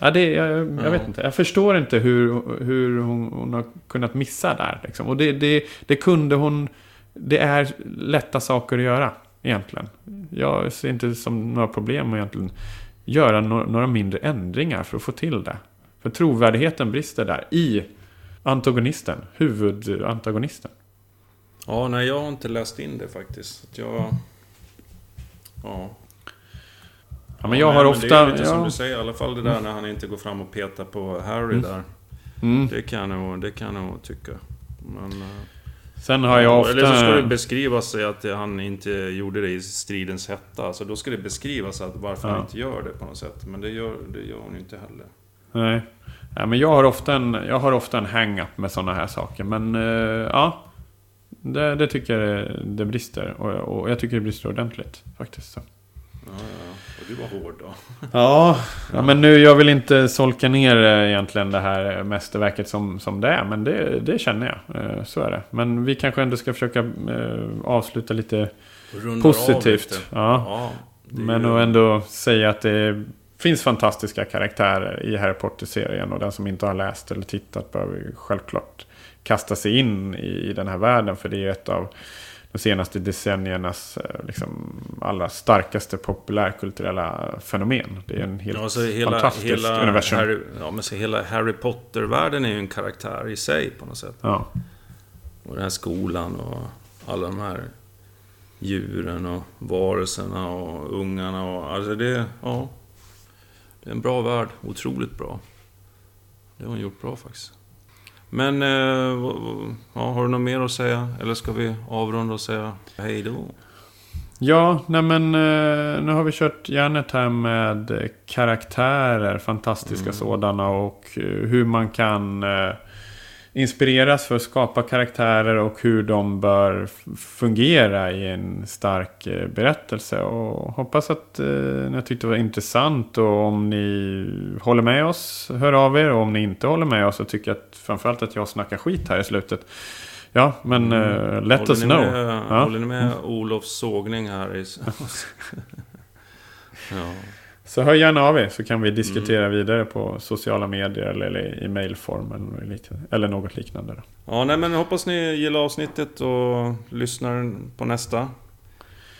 Ja, det, jag, jag ja. vet inte. Jag förstår inte hur, hur hon, hon har kunnat missa där. Liksom. Och det, det, det kunde hon... Det är lätta saker att göra, egentligen. Jag ser inte som några problem att egentligen göra några mindre ändringar för att få till det. För trovärdigheten brister där i antagonisten, huvudantagonisten. Ja, nej jag har inte läst in det faktiskt. Jag... Ja. Ja, men jag ja, har men ofta... Det är lite ja. som du säger, i alla fall det där när han inte går fram och petar på Harry mm. där. Mm. Det, kan jag det kan jag nog tycka. Men... Eh, Sen har jag ofta... Eller så ska det beskrivas att han inte gjorde det i stridens hetta. Alltså då ska det beskrivas att varför ja. han inte gör det på något sätt. Men det gör, det gör hon inte heller. Nej. Ja, men jag har ofta en, jag har ofta en hang-up med sådana här saker. Men uh, ja, det, det, tycker jag det, brister. Och, och, jag tycker det brister ordentligt faktiskt. Så. Ja, ja. Och du var hård då. ja, ja, men nu, jag vill inte solka ner eh, egentligen det här mästerverket som, som det är. Men det, det känner jag. Så är det. Men vi kanske ändå ska försöka avsluta lite positivt. Lite. Ja. ja men ju... ändå säga att det finns fantastiska karaktärer i Harry Potter-serien. Och den som inte har läst eller tittat behöver självklart kasta sig in i, den här världen. För det är ett av de senaste decenniernas eh, liksom, allra starkaste populärkulturella fenomen. Det är en helt ja, alltså hela, fantastisk hela universum. Harry, ja, men så hela Harry Potter-världen är ju en karaktär i sig på något sätt. Ja. Och den här skolan och alla de här djuren och varelserna och ungarna. Och, alltså det, ja, det är en bra värld. Otroligt bra. Det har hon gjort bra faktiskt. Men, eh, ja, har du något mer att säga? Eller ska vi avrunda och säga hej då? Ja, nej men eh, nu har vi kört järnet här med karaktärer, fantastiska mm. sådana och eh, hur man kan inspireras för att skapa karaktärer och hur de bör fungera i en stark eh, berättelse. Och hoppas att eh, ni tyckte det var intressant och om ni håller med oss, hör av er. Och om ni inte håller med oss och tycker att framförallt att jag snackar skit här i slutet. Ja, men uh, let håller us know. Med, ja. Håller ni med mm. Olofs sågning här? I... ja. Så hör gärna av er så kan vi diskutera mm. vidare på sociala medier eller, eller i mailform eller, något liknande. Ja, nej, men hoppas ni gillar avsnittet och lyssnar på nästa.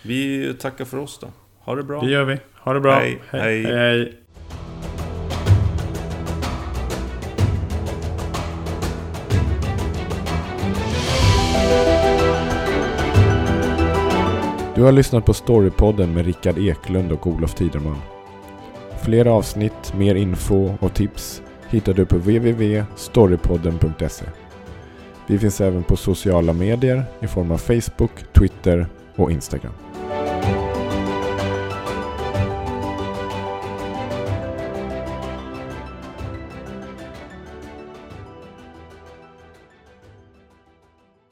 Vi tackar för oss då. Ha det bra. Det gör vi. Ha det bra. hej. hej. hej, hej. Du har lyssnat på Storypodden med Rickard Eklund och Olof Tiderman. Fler avsnitt, mer info och tips hittar du på www.storypodden.se. Vi finns även på sociala medier i form av Facebook, Twitter och Instagram.